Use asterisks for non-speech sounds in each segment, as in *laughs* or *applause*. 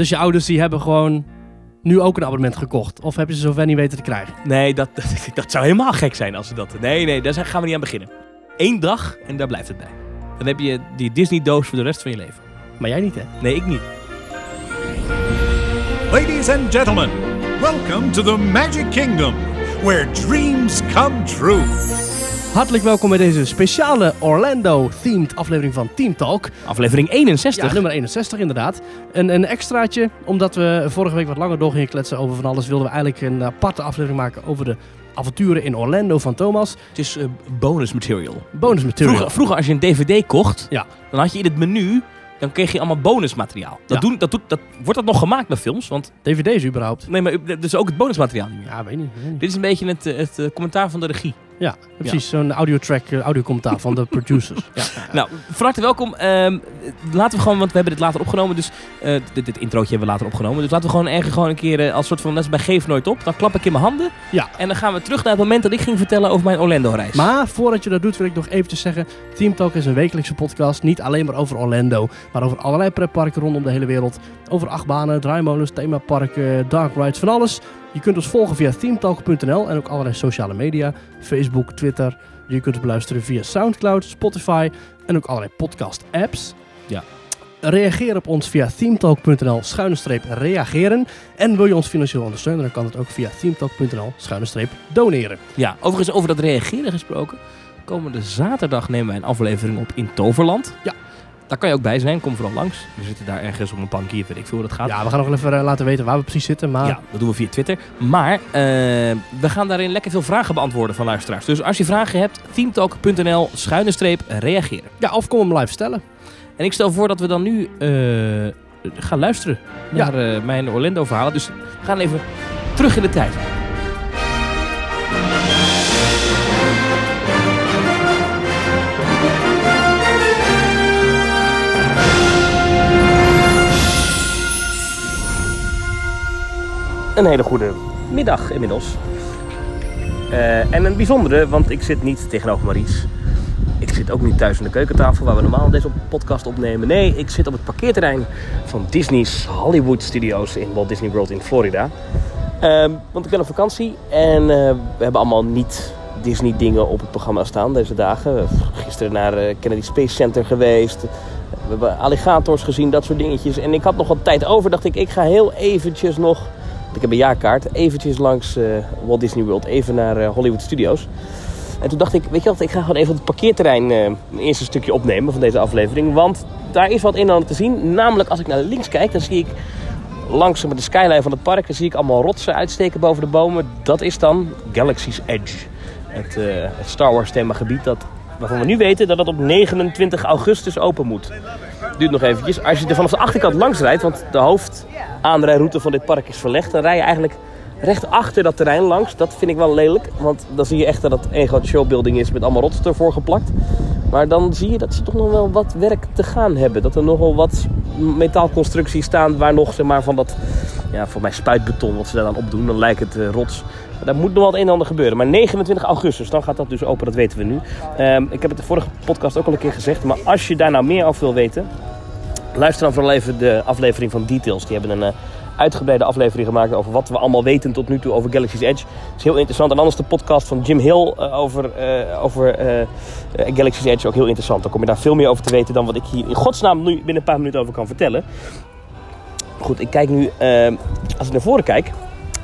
Dus je ouders die hebben gewoon nu ook een abonnement gekocht. Of heb je ze zover niet weten te krijgen? Nee, dat, *laughs* dat, zou helemaal gek zijn als ze dat... Nee, nee, daar gaan we niet aan beginnen. Eén dag en daar blijft het bij. Dan heb je die Disney-doos voor de rest van je leven. Maar jij niet, hè? Nee, ik niet. Ladies and gentlemen, welcome to the Magic Kingdom, where dreams come true. Hartelijk welkom bij deze speciale Orlando-themed aflevering van Team Talk. Aflevering 61. Ja, nummer 61 inderdaad. Een, een extraatje, omdat we vorige week wat langer door gingen kletsen over van alles, wilden we eigenlijk een aparte aflevering maken over de avonturen in Orlando van Thomas. Het is eh, bonus material. Bonus material. Vroeger, vroeger als je een DVD kocht, Ja. dan had je in het menu... Dan kreeg je allemaal bonusmateriaal. Dat Ja. doen, dat doet, dat, wordt dat nog gemaakt bij films? Want, DVD's überhaupt. nee, maar dus ook het bonusmateriaal niet meer. Ja, weet niet. weet niet. Dit is een beetje het, eh, het eh, commentaar van de regie. Ja, precies. Zo'n audiotrack, eh, audiocommentaar van de producers. *laughs* Ja. Nou, van harte welkom. Ehm, laten we gewoon, want we hebben dit later opgenomen. Dus eh, dit, dit introotje hebben we later opgenomen. Dus laten we gewoon ergens gewoon een keer eh, als soort van, net als bij Geef Nooit Op. Dan klap ik in mijn handen. Ja. En dan gaan we terug naar het moment dat ik ging vertellen over mijn Orlando-reis. Maar voordat je dat doet, wil ik nog eventjes zeggen: Team Talk is een wekelijkse podcast. Niet alleen maar over Orlando, maar over allerlei pretparken rondom de hele wereld. Over achtbanen, draaimolens, themaparken, dark rides, van alles. Je kunt ons volgen via teamtalk.nl en ook allerlei sociale media: Facebook, Twitter. Je kunt ons beluisteren via Soundcloud, Spotify en ook allerlei podcast-apps. Ja. Reageer op ons via teamtalk.nl schuine streep reageren. En wil je ons financieel ondersteunen, dan kan het ook via teamtalk.nl schuine streep doneren. Ja, overigens over dat reageren gesproken. Komende zaterdag nemen wij een aflevering op in Toverland. Ja. Daar kan je ook bij zijn. Kom vooral langs. We zitten daar ergens op een bankje. Weet ik veel hoe dat gaat. Ja, we gaan nog even eh, laten weten waar we precies zitten. Maar Ja, dat doen we via Twitter. Maar eh, we gaan daarin lekker veel vragen beantwoorden van luisteraars. Dus als je vragen hebt, teamtalk.nl schuine streep reageren. Ja, of kom hem live stellen. En ik stel voor dat we dan nu eh, gaan luisteren naar mijn Orlando verhalen. Dus we gaan even terug in de tijd. Een hele goede middag inmiddels. Eh, en een bijzondere, want ik zit niet tegenover Maries. Ik zit ook niet thuis aan de keukentafel waar we normaal deze podcast opnemen. Nee, ik zit op het parkeerterrein van Disney's Hollywood Studios in Walt Disney World in Florida. Ehm, want ik ben op vakantie en eh, we hebben allemaal niet Disney dingen op het programma staan deze dagen. Gisteren naar eh, Kennedy Space Center geweest. We hebben alligators gezien, dat soort dingetjes. En ik had nog wat tijd over, dacht ik, ik ga heel eventjes nog... Ik heb een jaarkaart, eventjes langs eh, Walt Disney World, even naar eh, Hollywood Studios. En toen dacht ik, weet je wat, ik ga gewoon even het parkeerterrein eh, een eerste stukje opnemen van deze aflevering. Want daar is wat in aan te zien. Namelijk als ik naar links kijk, dan zie ik langs de skyline van het park, dan zie ik allemaal rotsen uitsteken boven de bomen. Dat is dan Galaxy's Edge. Het, het Star Wars themagebied dat, waarvan we nu weten dat het op 29 augustus open moet. Duurt nog eventjes. Als je er vanaf de achterkant langs rijdt, want de hoofdaanrijroute van dit park is verlegd, dan rij je eigenlijk recht achter dat terrein langs. Dat vind ik wel lelijk, want dan zie je echt dat het één grote showbuilding is met allemaal rotsen ervoor geplakt. Maar dan zie je dat ze toch nog wel wat werk te gaan hebben. Dat er nogal wat metaalconstructies staan waar nog zeg maar, van dat, ja, voor mij spuitbeton wat ze daar dan opdoen. Dan lijkt het eh, rots. Daar moet nog wel het een en ander gebeuren. Maar 29 augustus, dan gaat dat dus open, dat weten we nu. Ehm, ik heb het de vorige podcast ook al een keer gezegd. Maar als je daar nou meer over wil weten, luister dan vooral even de aflevering van Details. Die hebben een eh, uitgebreide aflevering gemaakt over wat we allemaal weten tot nu toe over Galaxy's Edge. Dat is heel interessant. En anders de podcast van Jim Hill eh, over, eh, over Galaxy's Edge ook heel interessant. Dan kom je daar veel meer over te weten dan wat ik hier in godsnaam nu binnen een paar minuten over kan vertellen. Goed, ik kijk nu, eh, als ik naar voren kijk,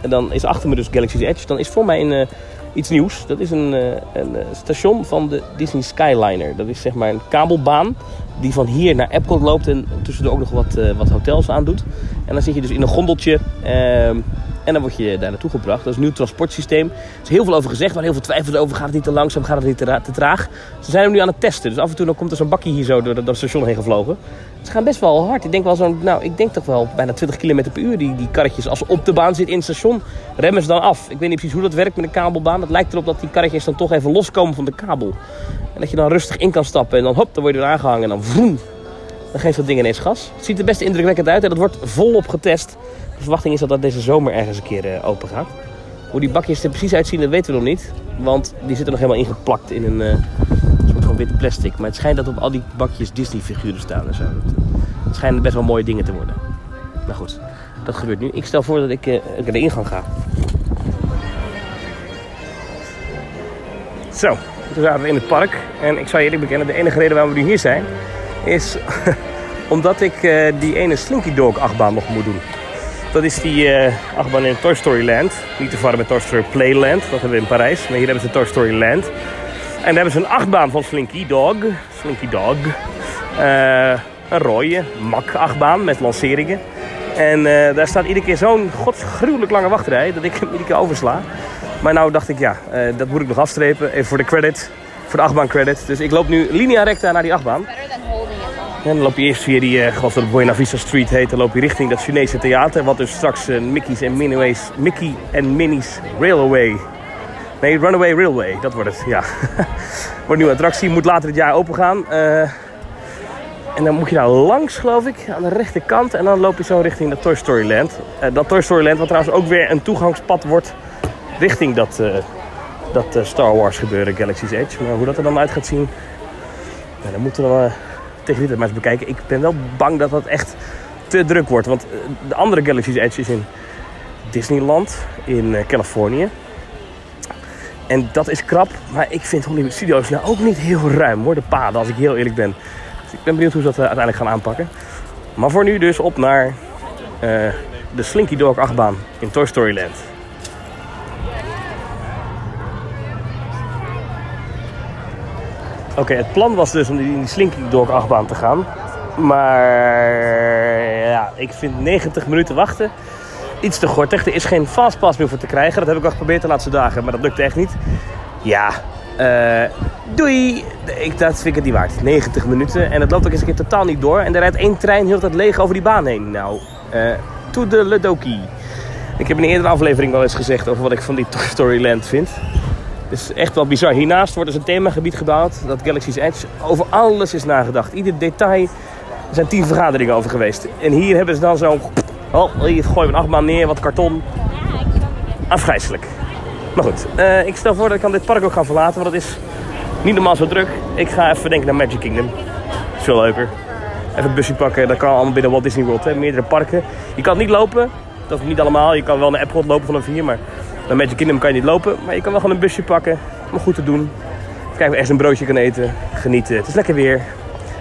en dan is achter me dus Galaxy's Edge. Dan is voor mij een, eh, iets nieuws. Dat is een, eh, een eh, station van de Disney Skyliner. Dat is zeg maar een kabelbaan die van hier naar Epcot loopt en tussendoor ook nog wat, wat hotels aandoet. En dan zit je dus in een gondeltje ehm, en dan word je daar naartoe gebracht. Dat is een nieuw transportsysteem. Er is heel veel over gezegd, maar heel veel twijfels over. Gaat het niet te langzaam, gaat het niet te, ra- te traag? Ze zijn hem nu aan het testen. Dus af en toe dan komt er zo'n bakje hier zo door, het station heen gevlogen. Ze gaan best wel hard. Ik denk wel zo'n, nou, ik denk toch wel bijna 20 km per uur. Die, die karretjes, als ze op de baan zitten in het station, remmen ze dan af. Ik weet niet precies hoe dat werkt met een kabelbaan. Het lijkt erop dat die karretjes dan toch even loskomen van de kabel. En dat je dan rustig in kan stappen en dan hop, dan word je weer aangehangen en dan vroom. Dan geeft dat ding ineens gas. Het ziet er best indrukwekkend uit en dat wordt volop getest. De verwachting is dat dat deze zomer ergens een keer eh, open gaat. Hoe die bakjes er precies uitzien, dat weten we nog niet. Want die zitten nog helemaal ingeplakt in een eh, soort van wit plastic. Maar het schijnt dat op al die bakjes Disney figuren staan en zo. Eh, Het schijnen best wel mooie dingen te worden. Nou goed, dat gebeurt nu. Ik stel voor dat ik uh, naar de ingang ga. Zo, toen zaten we in het park. En ik zou eerlijk bekennen, de enige reden waarom we nu hier zijn... is *laughs* omdat ik uh, die ene Slinky Dog achtbaan nog moet doen. Dat is die uh, achtbaan in Toy Story Land. Niet te verwarren met Toy Story Playland. Dat hebben we in Parijs. Maar hier hebben ze Toy Story Land. En daar hebben ze een achtbaan van Slinky Dog. Slinky Dog. Uh, een rode mak-achtbaan met lanceringen. En daar staat iedere keer zo'n godsgruwelijk lange wachtrij dat ik hem iedere keer oversla. Maar nou dacht ik, ja, dat moet ik nog afstrepen. Voor de credit, voor de achtbaan credit. Dus ik loop nu linea recta naar die achtbaan. En dan loop je eerst via die, uh, geloof dat Buena Street heet. Dan loop je richting dat Chinese theater. Wat dus straks uh, Mickey's en Minnie's, Mickey en Minnie's Railway. Nee, Runaway Railway, dat wordt het, ja. *laughs* wordt een nieuwe attractie, moet later dit jaar open gaan. Uh, en dan moet je daar langs, geloof ik, aan de rechterkant. En dan loop je zo richting de Toy Story Land. Dat Toy Story Land, wat trouwens ook weer een toegangspad wordt richting dat, dat Star Wars gebeuren, Galaxy's Edge. Maar hoe dat er dan uit gaat zien, nou, dan moeten we tegen dit maar eens bekijken. Ik ben wel bang dat dat echt te druk wordt. Want de andere Galaxy's Edge is in Disneyland in Californië. En dat is krap, maar ik vind Hollywood Studios nou ook niet heel ruim hoor, de paden, als ik heel eerlijk ben. Dus ik ben benieuwd hoe ze dat uh, uiteindelijk gaan aanpakken. Maar voor nu dus op naar de Slinky Dog achtbaan in Toy Story Land. Oké, het plan was dus om in die Slinky Dog achtbaan te gaan. Maar ja, ik vind 90 minuten wachten iets te gortig. Er is geen fastpass meer voor te krijgen. Dat heb ik al geprobeerd de laatste dagen, maar dat lukte echt niet. Ja, uh, doei. Ik, dat vind ik het niet waard. 90 minuten. En het loopt ook eens een keer totaal niet door. En er rijdt één trein heel het leeg over die baan heen. Nou, uh, to the Ledoki. Ik heb in een eerdere aflevering wel eens gezegd over wat ik van die Toy Story Land vind. Het is echt wel bizar. Hiernaast wordt dus een themagebied gebouwd. Dat Galaxy's Edge. Over alles is nagedacht. Ieder detail. Er zijn tien vergaderingen over geweest. En hier hebben ze dan zo'n... Oh, hier gooien we een achtbaan neer, wat karton. Afgrijzelijk. Maar goed, uh, ik stel voor dat ik aan dit park ook ga verlaten, want het is niet normaal zo druk. Ik ga even denken naar Magic Kingdom. Dat is veel leuker. Even een busje pakken, dat kan allemaal binnen Walt Disney World. Hè. Meerdere parken. Je kan niet lopen, dat is niet allemaal. Je kan wel naar Epcot lopen vanaf hier, maar naar Magic Kingdom kan je niet lopen. Maar je kan wel gewoon een busje pakken, om goed te doen. Kijken of je echt een broodje kan eten, genieten. Het is lekker weer,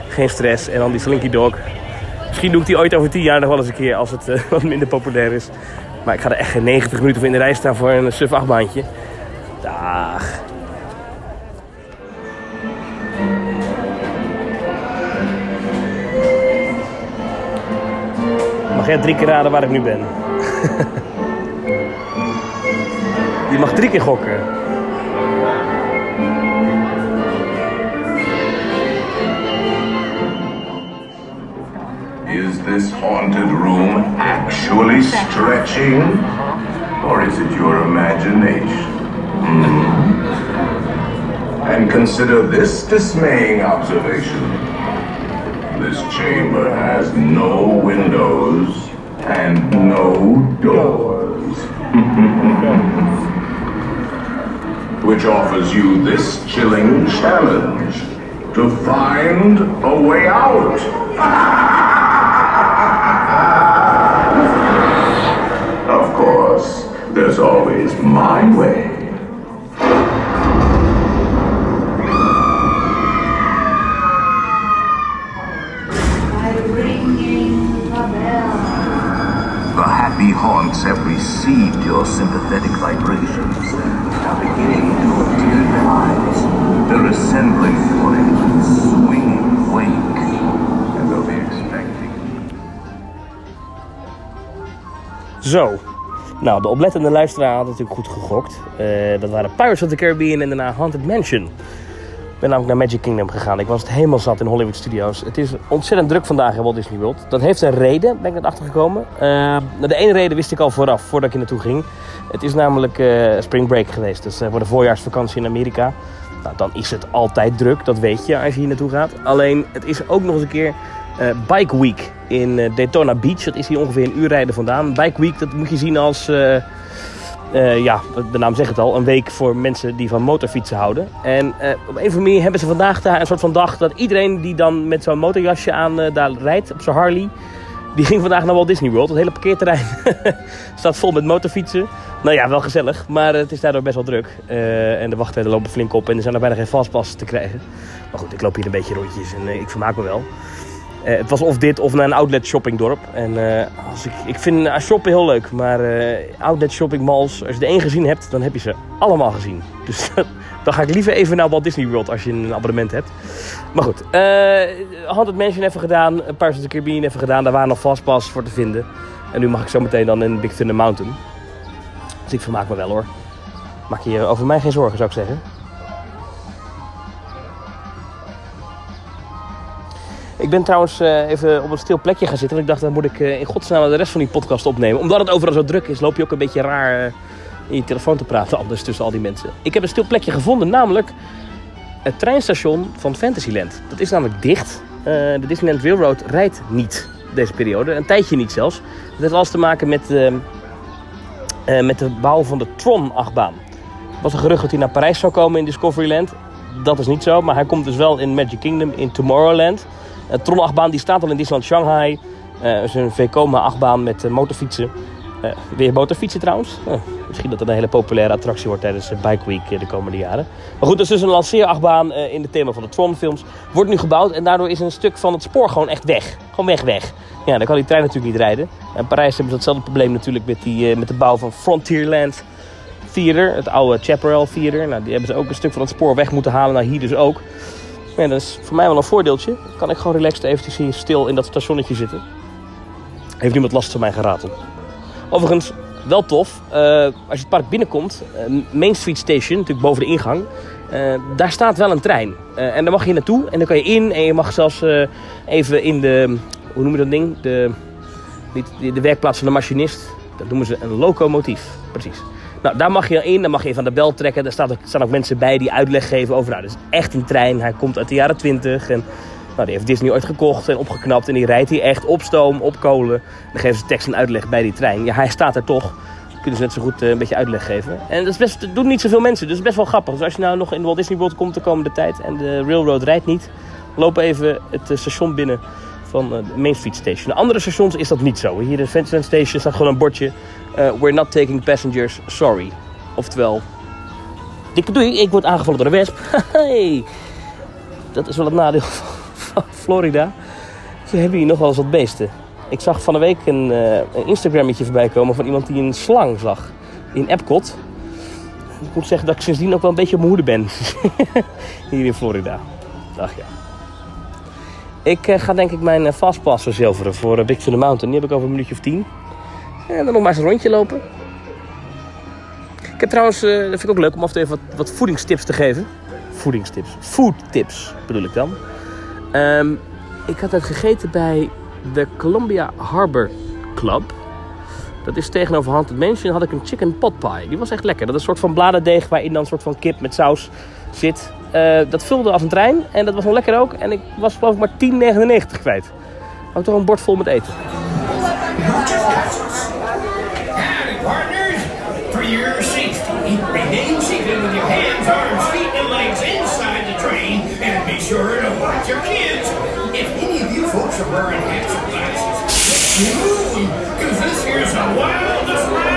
geen stress. En dan die Slinky Dog. Misschien doe ik die ooit over 10 jaar nog wel eens een keer als het uh, *laughs* wat minder populair is. Maar ik ga er echt geen 90 minuten voor in de rij staan voor een suf achtbaantje. Dag. Mag jij drie keer raden waar ik nu ben? *laughs* Je mag drie keer gokken. Is this haunted room actually stretching? Or is it your imagination? Hmm. And consider this dismaying observation. This chamber has no windows and no doors. *laughs* Which offers you this chilling challenge to find a way out. *laughs* Of course, there's always my way. Received your sympathetic vibrations and are beginning to materialize. They're assembling for a swinging wake, and they'll be expecting. Zo. Nou, de oplettende luisteraar had natuurlijk goed gegokt. Uh, dat waren Pirates of the Caribbean en daarna Haunted Mansion. Ben namelijk naar Magic Kingdom gegaan. Ik was het helemaal zat in Hollywood Studios. Het is ontzettend druk vandaag in Walt Disney World. Dat heeft een reden, ben ik net achtergekomen. Uh, de ene reden wist ik al vooraf, voordat ik hier naartoe ging. Het is namelijk uh, spring break geweest. Dus uh, voor de voorjaarsvakantie in Amerika. Nou, dan is het altijd druk, dat weet je als je hier naartoe gaat. Alleen, het is ook nog eens een keer uh, Bike Week in Daytona Beach. Dat is hier ongeveer een uur rijden vandaan. Bike Week, dat moet je zien als, uh, ja, de naam zegt het al, een week voor mensen die van motorfietsen houden. En op een of andere manier hebben ze vandaag daar een soort van dag dat iedereen die dan met zo'n motorjasje aan daar rijdt, op zijn Harley, Die ging vandaag naar Walt Disney World. Het hele parkeerterrein *laughs* staat vol met motorfietsen. Nou ja, wel gezellig, maar het is daardoor best wel druk. Eh, en de wachttijden lopen flink op en er zijn er bijna geen fastpassen te krijgen. Maar goed, ik loop hier een beetje rondjes en eh, ik vermaak me wel. Eh, het was of dit of naar een outlet shoppingdorp. En eh, als ik, ik vind uh, shoppen heel leuk, maar eh, outlet shopping malls, als je er één gezien hebt, dan heb je ze allemaal gezien. *laughs* Dus dan ga ik liever even naar Walt Disney World als je een abonnement hebt. Maar goed, uh, Haunted Mansion even gedaan, Pirates of the Caribbean even gedaan. Daar waren nog fastpass voor te vinden. En nu mag ik zo meteen dan in Big Thunder Mountain. Dus ik vermaak me wel hoor. Maak je over mij geen zorgen, zou ik zeggen. Ik ben trouwens uh, even op een stil plekje gaan zitten. En ik dacht, dan moet ik uh, in godsnaam de rest van die podcast opnemen. Omdat het overal zo druk is, loop je ook een beetje raar uh, in je telefoon te praten. *laughs* Anders tussen al die mensen. Ik heb een stil plekje gevonden, namelijk het treinstation van Fantasyland. Dat is namelijk dicht. de Disneyland Railroad rijdt niet deze periode. Een tijdje niet zelfs. Dat heeft alles te maken met, met de bouw van de Tron-achtbaan. Er was een gerucht dat hij naar Parijs zou komen in Discoveryland. Dat is niet zo, maar hij komt dus wel in Magic Kingdom in Tomorrowland. De Tron-achtbaan die staat al in Disneyland Shanghai. Uh, is een Vekoma-achtbaan met uh, motorfietsen. Uh, weer motorfietsen trouwens. misschien dat het een hele populaire attractie wordt tijdens Bike Week de komende jaren. Maar goed, dat is dus een lanceerachtbaan in het thema van de Tron-films. Wordt nu gebouwd en daardoor is een stuk van het spoor gewoon echt weg. Gewoon weg, weg. Ja, dan kan die trein natuurlijk niet rijden. In Parijs hebben ze datzelfde probleem natuurlijk met, die, met de bouw van Frontierland Theater. Het oude Chaparral Theater. Nou, die hebben ze ook een stuk van het spoor weg moeten halen. Nou, hier dus ook. Ja, dat is voor mij wel een voordeeltje. Dan kan ik gewoon relaxed eventjes hier stil in dat stationnetje zitten. Heeft niemand last van mij gerateld. Overigens, wel tof. Uh, als je het park binnenkomt, uh, Main Street Station, natuurlijk boven de ingang. Uh, daar staat wel een trein. en daar mag je naartoe en dan kan je in. En je mag zelfs even in de, hoe noem je dat ding? De, de, de werkplaats van de machinist. Dat noemen ze een locomotief. Precies. Nou, daar mag je in, dan mag je even aan de bel trekken. Daar staan ook, staan ook mensen bij die uitleg geven over, nou, dat is echt een trein. Hij komt uit de jaren 20 en nou, die heeft Disney ooit gekocht en opgeknapt. En die rijdt hier echt op stoom, op kolen. Dan geven ze tekst en uitleg bij die trein. Ja, hij staat er toch. Kunnen ze net zo goed uh, een beetje uitleg geven. En dat, is best, dat doen niet zoveel mensen, dus best wel grappig. Dus als je nou nog in de Walt Disney World komt de komende tijd en de railroad rijdt niet, loop even het uh, station binnen van uh, de Main Street Station. De andere stations is dat niet zo. Hier in Station staat gewoon een bordje. We're not taking passengers, sorry. Oftewel, dikke doei, ik word aangevallen door een wesp. *laughs* hey, dat is wel het nadeel *laughs* van Florida. Ze hebben hier nog wel eens wat beesten. Ik zag van de week een, uh, een Instagrammetje voorbij komen van iemand die een slang zag in Epcot. Ik moet zeggen dat ik sindsdien ook wel een beetje op mijn hoede ben. *laughs* hier in Florida. Ach ja. Ik uh, ga denk ik mijn fastpass verzilveren voor Big Thunder Mountain. Die heb ik over een minuutje of tien. En dan nog maar eens een rondje lopen. Ik heb trouwens, uh, dat vind ik ook leuk om af en toe even wat, voedingstips te geven. Voedingstips. Foodtips bedoel ik dan. Um, ik had het gegeten bij de Columbia Harbor Club. Dat is tegenover Haunted Mansion. had ik een chicken pot pie. Die was echt lekker. Dat is een soort van bladerdeeg waarin dan een soort van kip met saus zit. Uh, dat vulde als een trein. En dat was nog lekker ook. En ik was geloof ik maar 10,99 kwijt. Ook toch een bord vol met eten. Your safety, remain seated with your hands, arms, feet, and legs inside the train, and be sure to watch your kids. If any of you folks are wearing hats or glasses, get moving, because this here's the wildest ride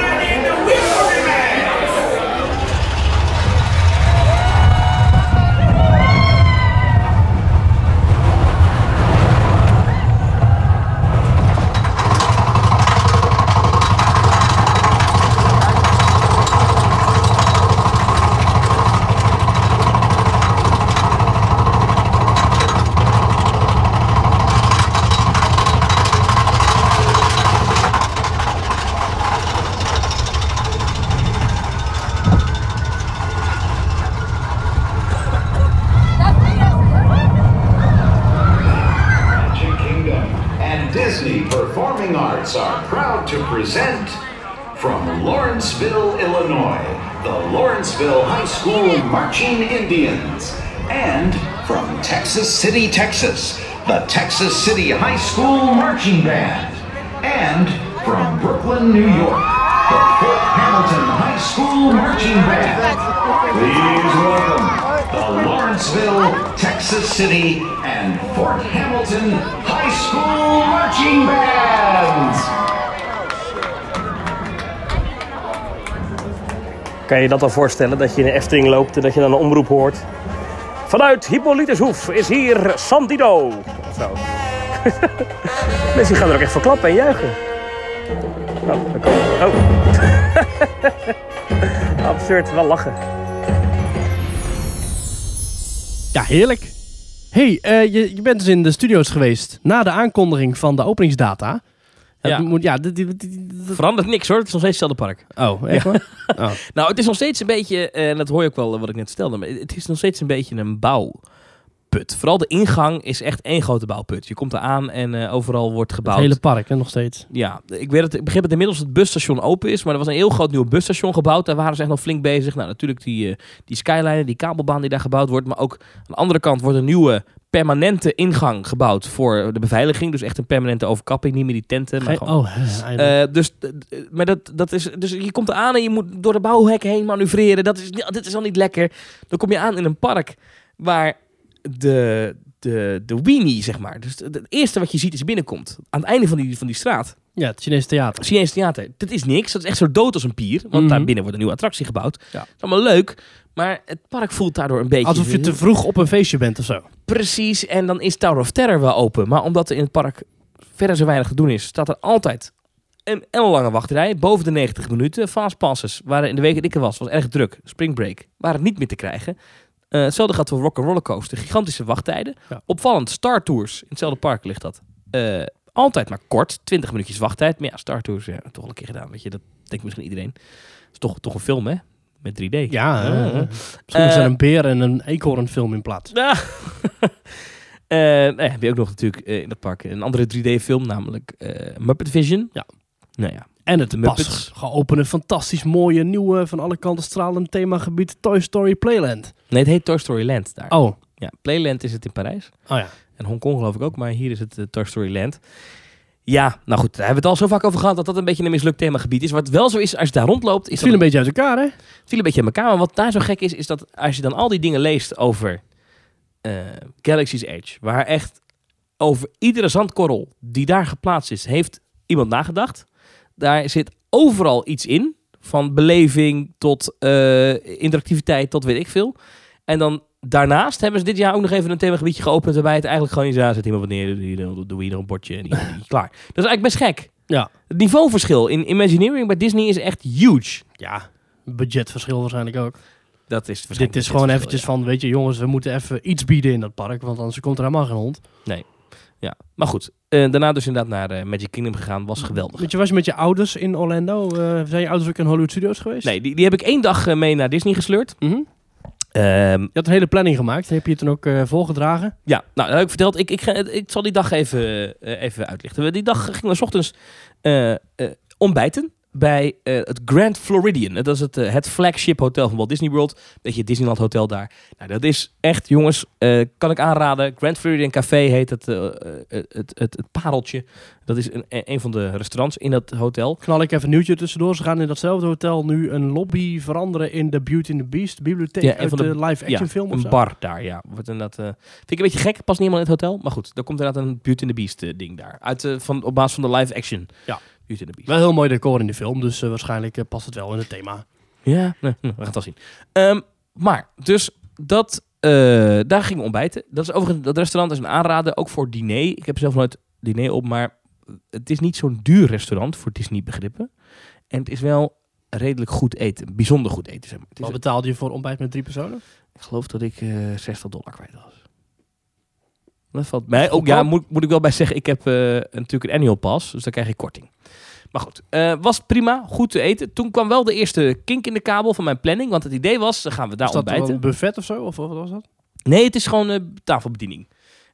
School Marching Indians, and from Texas City, Texas, the Texas City High School Marching Band, and from Brooklyn, New York, the Fort Hamilton High School Marching Band. Please welcome the Lawrenceville, Texas City, and Fort Hamilton High School Marching Band. Kan je dat dan voorstellen, dat je in de Efteling loopt en dat je dan een omroep hoort? Vanuit Hippolytushoef is hier Sandido. Zo. *laughs* Mensen gaan er ook echt voor klappen en juichen. Oh, daar. Oh. *laughs* Absurd, wel lachen. Ja, heerlijk. hey, eh, je, je bent dus in de studio's geweest na de aankondiging van de openingsdata. Ja. Moet, ja, dit, dit- dit- dit- Verandert niks hoor, het is nog steeds hetzelfde park. oh, echt waar? *laughs* Oh. Nou, het is nog steeds een beetje, eh, en dat hoor je ook wel eh, wat ik net stelde, maar het is nog steeds een beetje een bouwput. Vooral de ingang is echt één grote bouwput. Je komt er aan en eh, overal wordt Het gebouwd. hele park, hè, nog steeds. Ja, ik, weet het, ik begreep dat inmiddels het busstation open is, maar er was een heel groot nieuw busstation gebouwd. Daar waren ze echt nog flink bezig. Nou, natuurlijk die, eh, die skyline, die kabelbaan die daar gebouwd wordt, maar ook aan de andere kant wordt een nieuwe permanente ingang gebouwd voor de beveiliging. Dus echt een permanente overkapping, niet meer die tenten. Maar gewoon oh, eh, dus, maar dat, dat is, dus je komt eraan en je moet door de bouwhek heen manoeuvreren. Dat is, dit is al niet lekker. Dan kom je aan in een park waar de, de, de weenie, zeg maar. Dus het eerste wat je ziet is binnenkomt. Aan het einde van die, van die straat. ja, het Chinese theater. Chinees theater. Dat is niks. Dat is echt zo dood als een pier. Want Mhm. daar binnen wordt een nieuwe attractie gebouwd. Ja. Dat is allemaal leuk. Maar het park voelt daardoor een beetje... Alsof je te vroeg op een feestje bent of zo. Precies, en dan is Tower of Terror wel open. Maar omdat er in het park verder zo weinig te doen is, staat er altijd een lange wachtrij. Boven de 90 minuten. Fastpasses waren in de week dat ik er was, was erg druk. Spring Break waren niet meer te krijgen. Eh hetzelfde gaat voor Rock Coaster. Gigantische wachttijden. Ja. Opvallend, Star Tours. In hetzelfde park ligt dat. Eh, altijd maar kort. 20 minuutjes wachttijd. Maar ja, Star Tours, ja, toch wel een keer gedaan. Weet je, dat denkt misschien iedereen. Het is toch, toch een film, hè? Met 3D. Ja, Ah. eh, misschien is Eh, er een beer en een eekhoornfilm in plaats. Ja. *laughs* Eh, ja, heb je ook nog natuurlijk eh, in dat park een andere 3D-film, namelijk eh, Muppet Vision. Ja. Nou ja, En het Muppets. geopende, fantastisch mooie, nieuwe, van alle kanten stralend themagebied Toy Story Playland. nee, het heet Toy Story Land daar. Oh, Ja, Playland is het in Parijs. oh ja. En Hongkong geloof ik ook, maar hier is het eh, Toy Story Land. Ja, nou goed, daar hebben we het al zo vaak over gehad dat dat een beetje een mislukt themagebied is. Wat wel zo is, als je daar rondloopt, is Het dat viel een beetje uit elkaar, hè? Het viel een beetje aan elkaar. Maar wat daar zo gek is, is dat als je dan al die dingen leest over eh, Galaxy's Edge, waar echt over iedere zandkorrel die daar geplaatst is, heeft iemand nagedacht. Daar zit overal iets in, van beleving tot eh, interactiviteit tot weet ik veel. En dan daarnaast hebben ze dit jaar ook nog even een themagebiedje geopend waarbij het eigenlijk gewoon is, ja, zet iemand wat neer, doe je- doe doe je er een bordje en klaar. Dat is eigenlijk best gek. Ja. Het niveauverschil in Imagineering bij Disney is echt huge. Ja, budgetverschil waarschijnlijk ook. Dat is Dit is gewoon eventjes van, weet je jongens, we moeten even iets bieden in dat park, want anders komt er helemaal geen hond. Ja, maar goed. Eh, daarna dus inderdaad naar eh, Magic Kingdom gegaan. Was geweldig. Weet je, was je met je ouders in Orlando? Eh, zijn je ouders ook in Hollywood Studios geweest? Nee, die, die heb ik één dag mee naar Disney gesleurd. Mhm. Ehm, Je had een hele planning gemaakt. Heb je het dan ook eh, volgedragen? ja, nou, heb ik verteld. Ik, ik, ga, ik zal die dag even, eh, even uitlichten. Die dag gingen we 's ochtends eh, ontbijten bij eh, het Grand Floridian. Dat is het, eh, het flagship hotel van Walt Disney World. Beetje Disneyland Hotel daar. Nou, dat is echt, jongens, eh, kan ik aanraden. Grand Floridian Café heet het, het, het, het, pareltje. Dat is een, een van de restaurants in dat hotel. Knal ik even een nieuwtje tussendoor. Ze gaan in datzelfde hotel nu een lobby veranderen in de Beauty and the Beast bibliotheek Ja, uit van de, de- live action ja, film of een bar daar, ja. Wordt inderdaad, vind ik een beetje gek, past niet helemaal in het hotel. Maar goed, daar komt inderdaad een Beauty and the Beast ding daar. Uit, van, op basis van de live action Ja. Beauty and the Beast. Wel heel mooi decor in de film, dus eh, waarschijnlijk eh, past het wel in het thema. Ja, nee, we gaan het wel zien. Ehm, maar, dus dat, eh, daar gingen we ontbijten. Dat is overigens, dat restaurant is een aanrader, ook voor diner. Ik heb zelf nooit diner op, maar het is niet zo'n duur restaurant voor Disney begrippen. En het is wel redelijk goed eten, bijzonder goed eten. Zeg maar. Wat betaalde je voor ontbijt met drie personen? ik geloof dat ik eh 60 dollar kwijt was. Dat valt mij ook. Ja, moet, moet ik wel bij zeggen, ik heb eh, natuurlijk een annual pass, dus dan krijg ik korting. Maar goed, eh, was prima, goed te eten. Toen kwam wel de eerste kink in de kabel van mijn planning, want het idee was, dan gaan we daar Is dat wel ontbijten. een buffet of zo? Of wat was dat? Nee, het is gewoon eh, tafelbediening.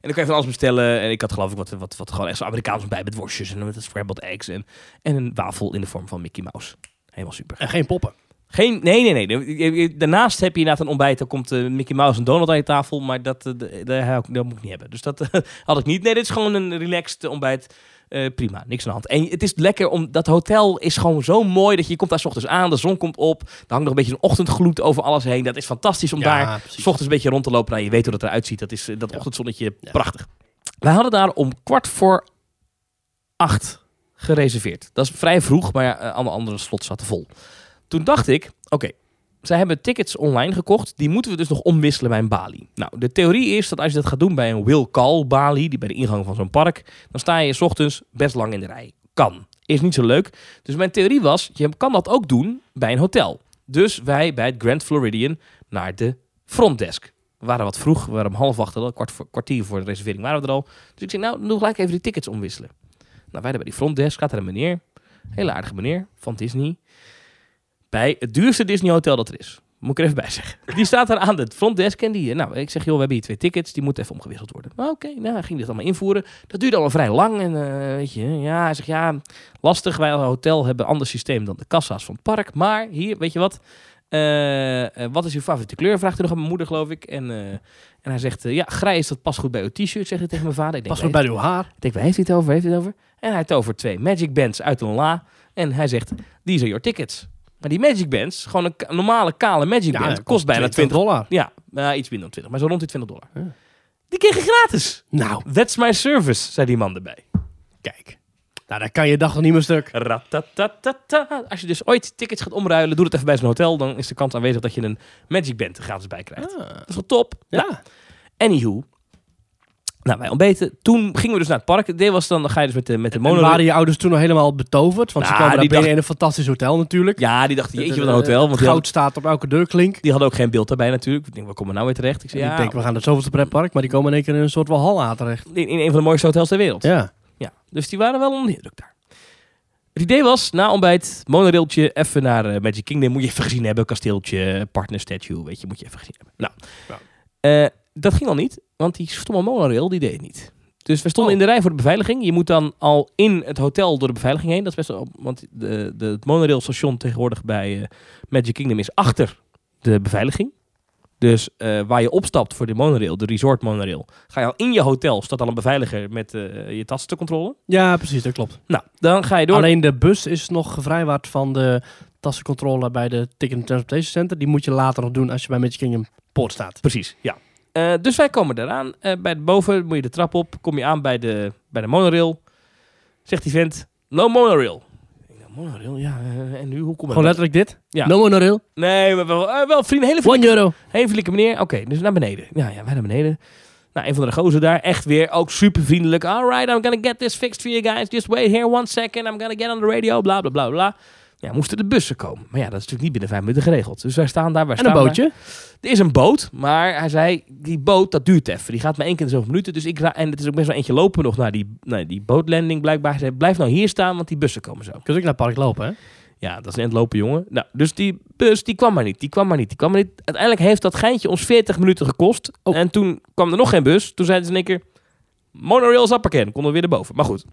En dan kan je van alles bestellen. En ik had geloof ik wat, wat, wat gewoon echt zo Amerikaans bij met worstjes en met scrambled eggs en, en een wafel in de vorm van Mickey Mouse. Helemaal super. En geen poppen. Geen, nee, nee, nee. Daarnaast heb je inderdaad een ontbijt. Dan komt eh, Mickey Mouse en Donald aan je tafel. Maar dat, eh, dat, dat moet ik niet hebben. Dus dat eh, *laughs* had ik niet. Nee, dit is gewoon een relaxed ontbijt. Eh, prima, niks aan de hand. En het is lekker om... Dat hotel is gewoon zo mooi dat je, je komt daar 's ochtends aan. De zon komt op. Er hangt nog een beetje een ochtendgloed over alles heen. Dat is fantastisch om daar precies. 's ochtends een beetje rond te lopen. Nou, je weet hoe dat eruit ziet. Dat is eh, dat ochtendzonnetje Ja. prachtig. Wij hadden daar om kwart voor acht gereserveerd. Dat is vrij vroeg, maar ja, eh, alle andere slots zaten vol. Toen dacht ik, oké, zij hebben tickets online gekocht. Die moeten we dus nog omwisselen bij een balie. Nou, de theorie is dat als je dat gaat doen bij een will call balie, die bij de ingang van zo'n park, dan sta je 's ochtends best lang in de rij. Kan. Is niet zo leuk. Dus mijn theorie was, je kan dat ook doen bij een hotel. Dus wij bij het Grand Floridian naar de frontdesk. We waren wat vroeg, we waren om half acht, al, kwart kwartier voor de reservering waren we er al. Dus ik zei, nou, doe gelijk even die tickets omwisselen. Nou, wij daar bij die frontdesk, gaat er een meneer, hele aardige meneer van Disney, bij het duurste Disney hotel dat er is. Moet ik er even bij zeggen. *laughs* Die staat daar aan de frontdesk en die, nou, ik zeg, joh, we hebben hier twee tickets, die moeten even omgewisseld worden. Nou, Oké, nou, hij ging dit allemaal invoeren. Dat duurde allemaal vrij lang en, eh, weet je, ja, hij zegt, ja, lastig, wij als hotel hebben een ander systeem dan de kassa's van het park, maar hier, weet je wat, eh, eh, wat is uw favoriete kleur? Vraagt hij nog aan mijn moeder, geloof ik. En, eh, en hij zegt, eh, ja, grijs, dat past goed bij uw t-shirt, zegt hij tegen mijn vader. Ik denk, Pas goed bij uw haar. ik denk, waar heeft hij het over? Heeft hij het over? En hij tovert twee Magic Bands uit een la. En hij zegt, these are your tickets. Maar die Magic Bands, gewoon een, normale kale Magic Ja, Band, kost bijna 20 dollar. Ja, nou, iets minder dan 20, maar zo rond die 20 dollar. Die kreeg je gratis. Nou, That's my service, zei die man erbij. kijk. Nou, daar kan je dag nog niet meer stuk. Als je dus ooit tickets gaat omruilen, doe het even bij zo'n hotel. Dan is de kans aanwezig dat je een Magic Band er gratis bij krijgt. Ah. Dat is wel top. Nou, Ja. Anywho. Nou, wij ontbeten. Toen gingen we dus naar het park. Het idee was dan, dan ga je dus met de, met de monorail. waren je ouders toen nog helemaal betoverd? Want Nou, ze kwamen daar die binnen dacht- in een fantastisch hotel natuurlijk. Ja, die dachten, jeetje, wat een hotel. Want goud hadden, staat op elke deurklink. die hadden ook geen beeld daarbij natuurlijk. Ik denk, waar komen we nou weer terecht? Ik zei, ik ja, denk, we gaan naar het zoveelste pretpark, maar die komen in één keer in een soort walhalla terecht. in, in een van de mooiste hotels ter wereld. Ja. Ja, dus die waren wel onder daar. Het idee was, na ontbijt, monorailtje, even naar eh, Magic Kingdom. Moet je even gezien hebben, kasteeltje, partner statue, weet je, moet je even gezien hebben. Nou, eh, dat ging al niet, want die stomme monorail, die deed het niet. Dus we stonden Oh. in de rij voor de beveiliging. Je moet dan al in het hotel door de beveiliging heen. Dat is best wel, want de, de, het monorailstation tegenwoordig bij eh, Magic Kingdom is achter de beveiliging. Dus eh, waar je opstapt voor de monorail, de resort monorail, ga je al in je hotel, staat al een beveiliger met eh, je tassen te controleren. ja, precies, dat klopt. Nou, dan ga je door. Alleen de bus is nog gevrijwaard van de tassencontrole bij de Ticket and Transportation Center. Die moet je later nog doen als je bij Magic Kingdom Poort staat. Precies, ja. Eh, dus wij komen eraan. Eh, bij het boven moet je de trap op. Kom je aan bij de, bij de monorail. Zegt die vent, no monorail. Ik denk, monorail? Ja, eh, en nu? Hoe kom ik Gewoon letterlijk dit. Ja. No monorail. Nee, maar wel, wel vrienden. Hele One euro. hele vriendelijke meneer. Oké, dus naar beneden. Ja, ja, wij naar beneden. Nou, een van de gozer daar. Echt weer ook super vriendelijk. Alright, I'm gonna get this fixed for you guys. Just wait here one second. I'm gonna get on the radio. Bla, bla, bla, bla. Ja, moesten de bussen komen. Maar ja, dat is natuurlijk niet binnen vijf minuten geregeld. Dus wij staan daar. Wij En een daar. bootje. Er is een boot, maar hij zei, die boot, dat duurt even. Die gaat maar één keer in de zoveel minuten. Dus ik en het is ook best wel eentje lopen nog naar die, naar die bootlanding blijkbaar. Hij zei, blijf nou hier staan, want die bussen komen zo. Kun je ook naar het park lopen, hè? Ja, dat is net lopen, jongen. Nou, dus die bus, die kwam maar niet. Die kwam maar niet. Die kwam maar niet. Uiteindelijk heeft dat geintje ons 40 minuten gekost. Oh. En toen kwam er nog geen bus. Toen zeiden ze in één keer, monorail is. Konden we weer erboven. Maar goed.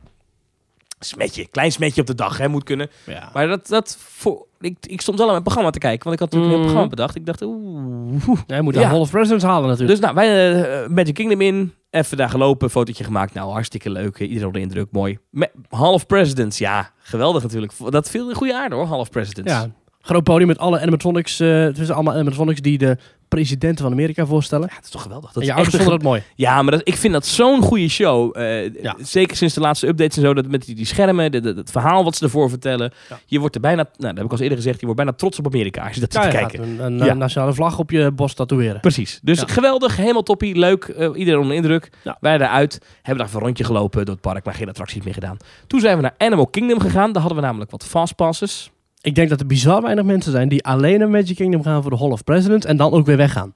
Smetje, klein smetje op de dag, hè, moet kunnen. Ja. Maar dat, dat voor, ik, ik stond wel aan mijn programma te kijken, want ik had natuurlijk een Mm. programma bedacht. Ik dacht, oeh, Ja, je moet Ja. of Presidents halen natuurlijk. dus nou, wij eh, Magic Kingdom in. Even daar gelopen, fotootje gemaakt. Nou, hartstikke leuk. Iedereen onder de indruk, mooi. Me Half Presidents, ja, geweldig natuurlijk. Dat viel in goede aarde hoor, Half Presidents. ja, groot podium met alle animatronics. eh het zijn allemaal animatronics die de presidenten van Amerika voorstellen. Ja, dat is toch geweldig. Dat en je ouders vonden dat mooi. Ja, maar dat, ik vind dat zo'n goede show. Eh, Ja. Zeker sinds de laatste updates en zo. Dat met die, die schermen, de, de- het verhaal wat ze ervoor vertellen. Ja. Je wordt er bijna, nou, dat heb ik al eerder gezegd, je wordt bijna trots op Amerika als je dat zit Ja, te je kijken. een, een nationale vlag op je borst tatoeëren. Precies. Dus geweldig, helemaal toppie, leuk. eh, iedereen onder de indruk. Wij eruit, hebben daar een rondje gelopen door het park, maar geen attracties meer gedaan. Toen zijn we naar Animal Kingdom gegaan. Daar hadden we namelijk wat fastpasses. Ik denk dat er bizar weinig mensen zijn die alleen naar Magic Kingdom gaan voor de Hall of Presidents en dan ook weer weggaan.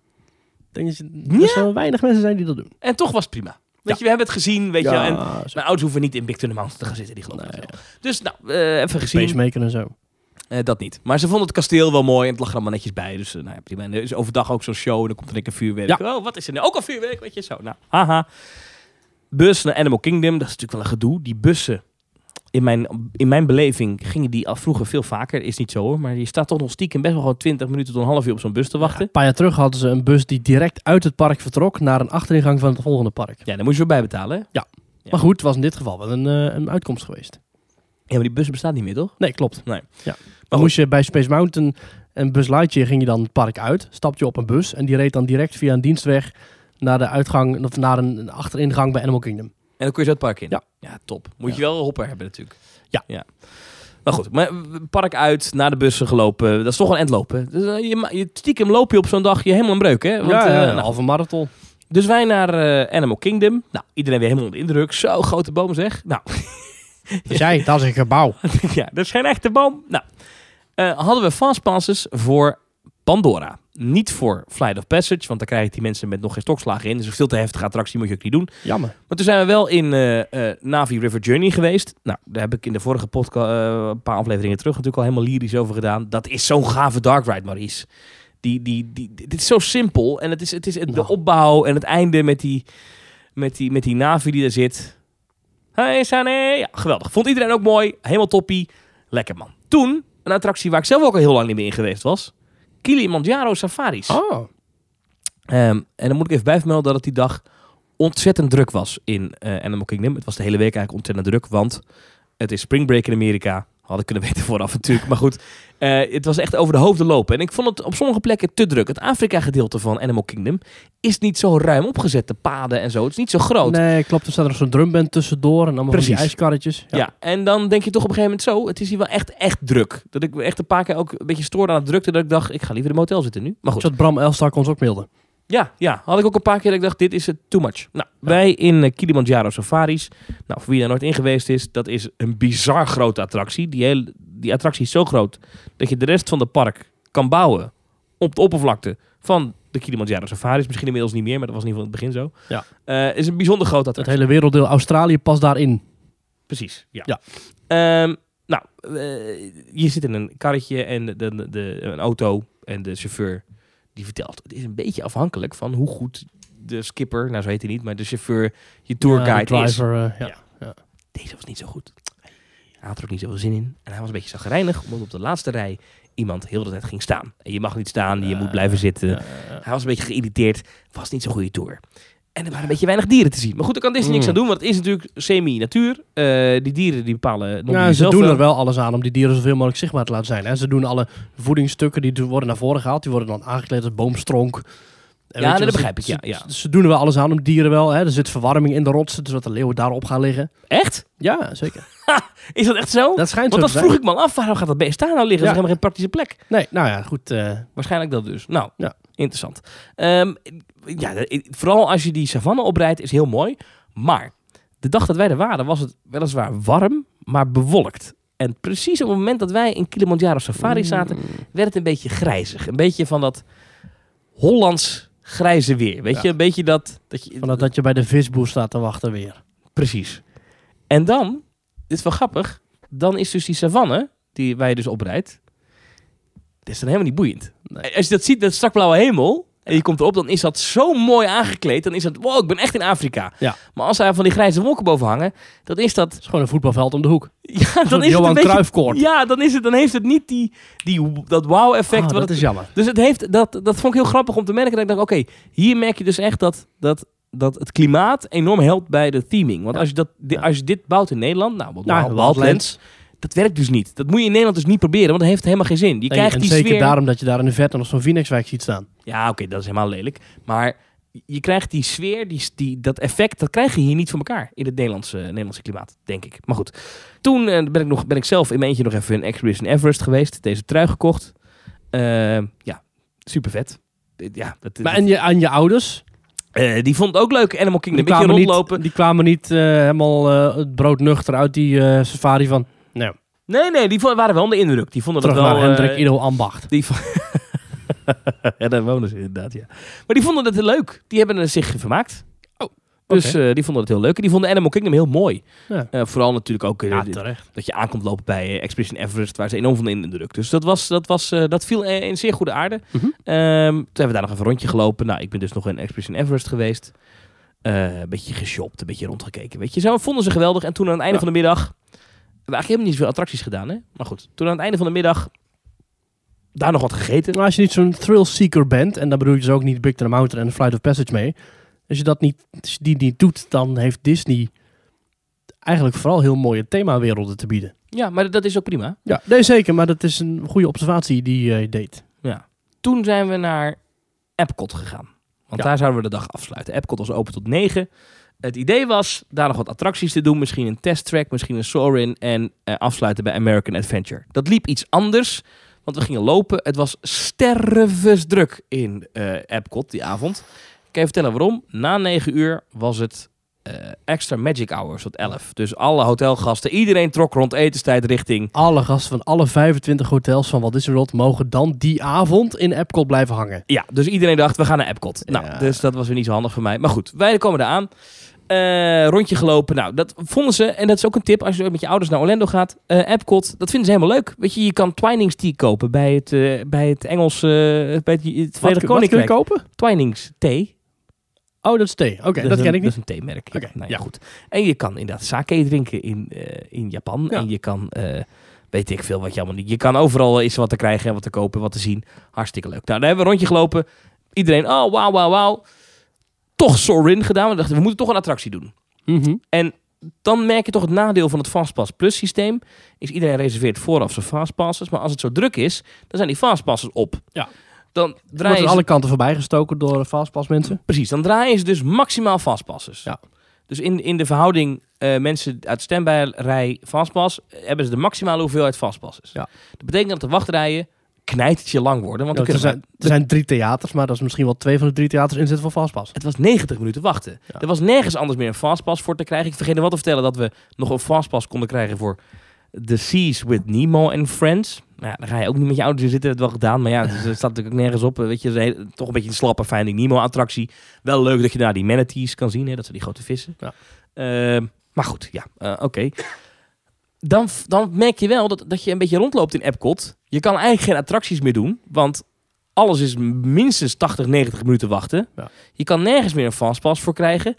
Ik denk dat er zo weinig mensen zijn die dat doen. En toch was het prima. Weet Ja. je, we hebben het gezien, weet je. En zo. mijn ouders hoeven niet in Big Thunder Mountain te gaan zitten, die geloven Nee. Dus nou, eh, even gezien. Pacemaker en zo. Eh, dat niet. Maar ze vonden het kasteel wel mooi en het lag er allemaal netjes bij. Dus eh, nou ja, prima. En er is overdag ook zo'n show en dan komt er een vuurwerk. Oh, wat is er nu? Ook al vuurwerk, weet je zo. Nou, haha. Bus naar Animal Kingdom, dat is natuurlijk wel een gedoe. Die bussen, in mijn, in mijn beleving gingen die al vroeger veel vaker. Is niet zo hoor, maar je staat toch nog stiekem best wel gewoon 20 minuten tot een half uur op zo'n bus te wachten. Een paar jaar terug hadden ze een bus die direct uit het park vertrok naar een achteringang van het volgende park. Ja, daar moet je weer bij betalen. hè? Ja, Ja. Maar goed, het was in dit geval wel een, eh, een uitkomst geweest. maar die bus bestaat niet meer, toch? Nee, klopt. Nee. Ja. Maar moest je bij Space Mountain en Bus Lightyear ging je dan het park uit, stapte je op een bus en die reed dan direct via een dienstweg naar de uitgang of naar een, een achteringang bij Animal Kingdom. En dan kun je zo het park in. Ja. Ja, top. Moet je wel een hopper hebben natuurlijk. Ja. ja. Maar goed, maar park uit, naar de bussen gelopen. Dat is toch een end lopen. Dus, eh, je, je stiekem loop je op zo'n dag je helemaal een breuk, hè? Want, ja, eh, ja, nou, halve marathon. dus wij naar eh, Animal Kingdom. Nou, iedereen weer helemaal onder de indruk. Zo, grote boom zeg. Nou, *laughs* jij, dat is een gebouw. *laughs* ja, dat is geen echte boom. Nou, hadden we fastpasses voor Pandora. Niet voor Flight of Passage, want daar krijgen die mensen met nog geen stokslagen in. Dus een veel te heftige attractie moet je ook niet doen. Jammer. Maar toen zijn we wel in eh, eh, Navi River Journey geweest. Nou, daar heb ik in de vorige podcast, eh, een paar afleveringen terug natuurlijk al helemaal lyrisch over gedaan. Dat is zo'n gave dark ride, Maurice. Die, die, die, dit is zo simpel. En het is, het is de Nou. opbouw en het einde met die, met die, met die Navi die daar zit. Hey Sane. Ja, geweldig. Vond iedereen ook mooi. Helemaal toppie. Lekker man. Toen, een attractie waar ik zelf ook al heel lang niet meer in geweest was. Kilimanjaro Safaris. Oh. Ehm, en dan moet ik even bijvermelden dat het die dag ontzettend druk was in eh, Animal Kingdom. Het was de hele week eigenlijk ontzettend druk, want het is Spring Break in Amerika. Had ik kunnen *laughs* weten vooraf natuurlijk. Maar goed, eh, het was echt over de hoofden lopen. En ik vond het op sommige plekken te druk. Het Afrika-gedeelte van Animal Kingdom is niet zo ruim opgezet. De paden en zo. Het is niet zo groot. Nee, klopt. Er staat nog zo'n drumband tussendoor en allemaal van die Precies. ijskarretjes. Ja. en dan denk je toch op een gegeven moment zo. Het is hier wel echt, echt druk. Dat ik echt een paar keer ook een beetje stoorde aan het drukte. Dat ik dacht, ik ga liever in de motel zitten nu. Maar goed. Zodat Bram Elstak ons ook mailde. Ja, ja, had ik ook een paar keer dat ik dacht, dit is het too much. Nou, wij in eh, Kilimanjaro Safaris. Nou, voor wie daar nooit in geweest is, dat is een bizar grote attractie. Die, hele, die attractie is zo groot dat je de rest van het park kan bouwen op de oppervlakte van de Kilimanjaro Safaris. Misschien inmiddels niet meer, maar dat was in ieder geval in het begin zo. Ja. Eh, is een bijzonder grote Het attractie. hele werelddeel Australië past daarin. Precies, ja. Ja. Ehm, nou, eh, je zit in een karretje en de, de, de, een auto en de chauffeur die vertelt. Het is een beetje afhankelijk van hoe goed de skipper, nou zo heet hij niet, maar de chauffeur, je tourguide Ja, is. eh, ja. Ja. Deze was niet zo goed. Hij had er ook niet zoveel zin in. En hij was een beetje zagrijnig, omdat op de laatste rij iemand heel de tijd ging staan. En je mag niet staan, je moet blijven zitten. Hij was een beetje geïrriteerd. Was niet zo'n goede tour. En er waren een beetje weinig dieren te zien. Maar goed, daar kan Disney niks Mm. aan doen, want het is natuurlijk semi-natuur. Eh, die dieren die bepalen... Ja, ze doen wel. er wel alles aan om die dieren zoveel mogelijk zichtbaar te laten zijn. Hè. Ze doen alle voedingsstukken die worden naar voren gehaald. Die worden dan aangekleed als boomstronk. En Ja, je, dat ze- begrijp ik, ja, Ze, ja. ze doen er wel alles aan om dieren wel. Hè. Er zit verwarming in de rotsen, dus wat de leeuwen daarop gaan liggen. Echt? Ja, zeker. *laughs* Is dat echt zo? Dat schijnt Want zo dat vroeg ik me al af. Waarom gaat dat beest daar nou liggen? Ja. Dat is helemaal geen praktische plek. Nee, nou ja, goed. eh, Waarschijnlijk dat dus. Nou, Ja. interessant. Ehm, ja, vooral als je die savanne oprijdt is heel mooi. Maar de dag dat wij er waren was het weliswaar warm, maar bewolkt. En precies op het moment dat wij in Kilimanjaro Safari zaten, werd het een beetje grijzig. Een beetje van dat Hollands grijze weer. Weet Ja. je, een beetje dat... dat je, van dat, dat je bij de visboer staat te wachten weer. Precies. En dan, dit is wel grappig, dan is dus die savanne, die waar je dus oprijdt, dat is dan helemaal niet boeiend. Nee. Als je dat ziet, dat strakblauwe hemel, en je komt erop, dan is dat zo mooi aangekleed. Dan is dat, wow, ik ben echt in Afrika. Ja. Maar als daar van die grijze wolken boven hangen, dan is dat, Het is gewoon een voetbalveld om de hoek. *laughs* ja, dan is het Johan een beetje, ja, dan is het, dan heeft het niet die, die dat wow-effect. Ah, wat dat het- is jammer. dus het heeft, dat, dat vond ik heel grappig om te merken. Dat ik dacht, oké, hier merk je dus echt dat, dat, dat het klimaat enorm helpt bij de theming. Want Ja. als, je dat, als je dit bouwt in Nederland, nou, wat Nou, Wildlands. Dat werkt dus niet. Dat moet je in Nederland dus niet proberen, want dat heeft helemaal geen zin. Je Nee, krijgt en die zeker sfeer... daarom dat je daar in de verte nog zo'n Phoenixwijk ziet staan. Ja, oké, dat is helemaal lelijk. Maar je krijgt die sfeer, die, die, dat effect, dat krijg je hier niet voor elkaar in het Nederlandse, Nederlandse klimaat, denk ik. Maar goed, toen eh, ben, ik nog, ben ik zelf in mijn eentje nog even in Expedition Everest geweest. Deze trui gekocht. Eh, ja, super vet. Ja, dat, Maar en je, aan je ouders, eh, die vond het ook leuk, Animal Kingdom. die Een kwamen, rondlopen. niet, die kwamen niet eh, helemaal eh, het brood nuchter uit die eh, safari van... Nou, Nee, nee, die waren wel onder de indruk. Die vonden terug dat wel... Hendrik eh, Ido Ambacht. die *laughs* ja, daar wonen ze inderdaad, ja. Maar die vonden het heel leuk. Die hebben er zich vermaakt. Oh, Dus eh, die vonden het heel leuk. En die vonden Animal Kingdom heel mooi. Ja. Eh, vooral natuurlijk ook Ja, dat je aankomt lopen bij Expedition Everest, waar ze enorm van in de druk. Dus dat, was, dat, was, dat viel in zeer goede aarde. Ehm, toen hebben we daar nog even een rondje gelopen. Nou, ik ben dus nog in Expedition Everest geweest. Een beetje geshopt, een beetje rondgekeken. Weet je, zo vonden ze geweldig. En toen aan het einde Ja. van de middag. Eigenlijk helemaal niet zoveel attracties gedaan, hè? Maar goed, toen aan het einde van de middag. daar nog wat gegeten. Maar als je niet zo'n thrill seeker bent, en dan bedoel je dus ook niet Big Thunder Mountain en Flight of Passage mee. Als je dat niet, die niet doet, dan heeft Disney eigenlijk vooral heel mooie themawerelden te bieden. Ja, maar dat is ook prima. Ja, nee zeker, maar dat is een goede observatie die je deed. Ja. Toen zijn we naar Epcot gegaan. Want Ja. daar zouden we de dag afsluiten. Epcot was open tot 9. Het idee was daar nog wat attracties te doen. Misschien een testtrack, misschien een Soarin. En eh, afsluiten bij American Adventure. Dat liep iets anders. Want we gingen lopen. Het was stervensdruk in eh Epcot die avond. Ik kan je vertellen waarom. Na 9 uur was het eh, extra magic hours tot 11. Dus alle hotelgasten, iedereen trok rond etenstijd richting... Alle gasten van alle 25 hotels van Walt Disney World mogen dan die avond in Epcot blijven hangen. Ja, dus iedereen dacht, we gaan naar Epcot. Ja. Nou, dus dat was weer niet zo handig voor mij. Maar goed, wij komen eraan. Eh rondje gelopen. Nou, dat vonden ze. En dat is ook een tip als je met je ouders naar Orlando gaat. Epcot, dat vinden ze helemaal leuk. Weet je, je kan Twinings Tea kopen bij het, eh, bij het Engels, bij het, het Verenigd wat kopen? Twinings Thee. Oh, dat is thee. Oké, dat, ken een- ik Dat niet. is een theemerk. Oké, nou, ja. ja, goed. En je kan inderdaad sake drinken in, in Japan. Ja. En je kan, weet ik veel wat je allemaal niet. Je kan overal er wat te krijgen en wat te kopen, wat te zien. Hartstikke leuk. Nou, daar hebben we een rondje gelopen. Iedereen, oh, wauw, wauw, wauw. Toch Sorin gedaan. We dachten, we moeten toch een attractie doen. Mhm. En dan merk je toch het nadeel van het Fastpass Plus systeem. Is iedereen reserveert vooraf zijn Fastpasses. Maar als het zo druk is, dan zijn die Fastpasses op. Ja. Dan draaien ze alle kanten voorbij gestoken door Fastpass mensen. Precies, dan draaien ze dus maximaal fastpasses. Ja. Dus in, in de verhouding eh, mensen uit standby-rij fastpass, eh, hebben ze de maximale hoeveelheid fastpasses. Ja. Dat betekent dat de wachtrijen knijtertje lang worden. Want Ja, er, we- zijn, er zijn drie theaters, maar dat is misschien wel twee van de drie theaters inzetten van Fastpass. het was 90 minuten wachten. Ja. Er was nergens anders meer een fastpass voor te krijgen. Ik vergeet wel te vertellen dat we nog een fastpass konden krijgen voor The Seas with Nemo and Friends. Nou ja, dan ga je ook niet met je ouders in zitten, we wel gedaan. Maar ja, er staat natuurlijk ook nergens op. eh, Weet je, het een toch een beetje een slappe Finding Nemo attractie. Wel leuk dat je daar die manatees kan zien, hè, dat zijn die grote vissen. Ja. Ehm, maar goed, ja, eh, oké. Dan, dan merk je wel dat, dat je een beetje rondloopt in Epcot. Je kan eigenlijk geen attracties meer doen, want alles is minstens 80, 90 minuten wachten. Ja. Je kan nergens meer een fastpass voor krijgen.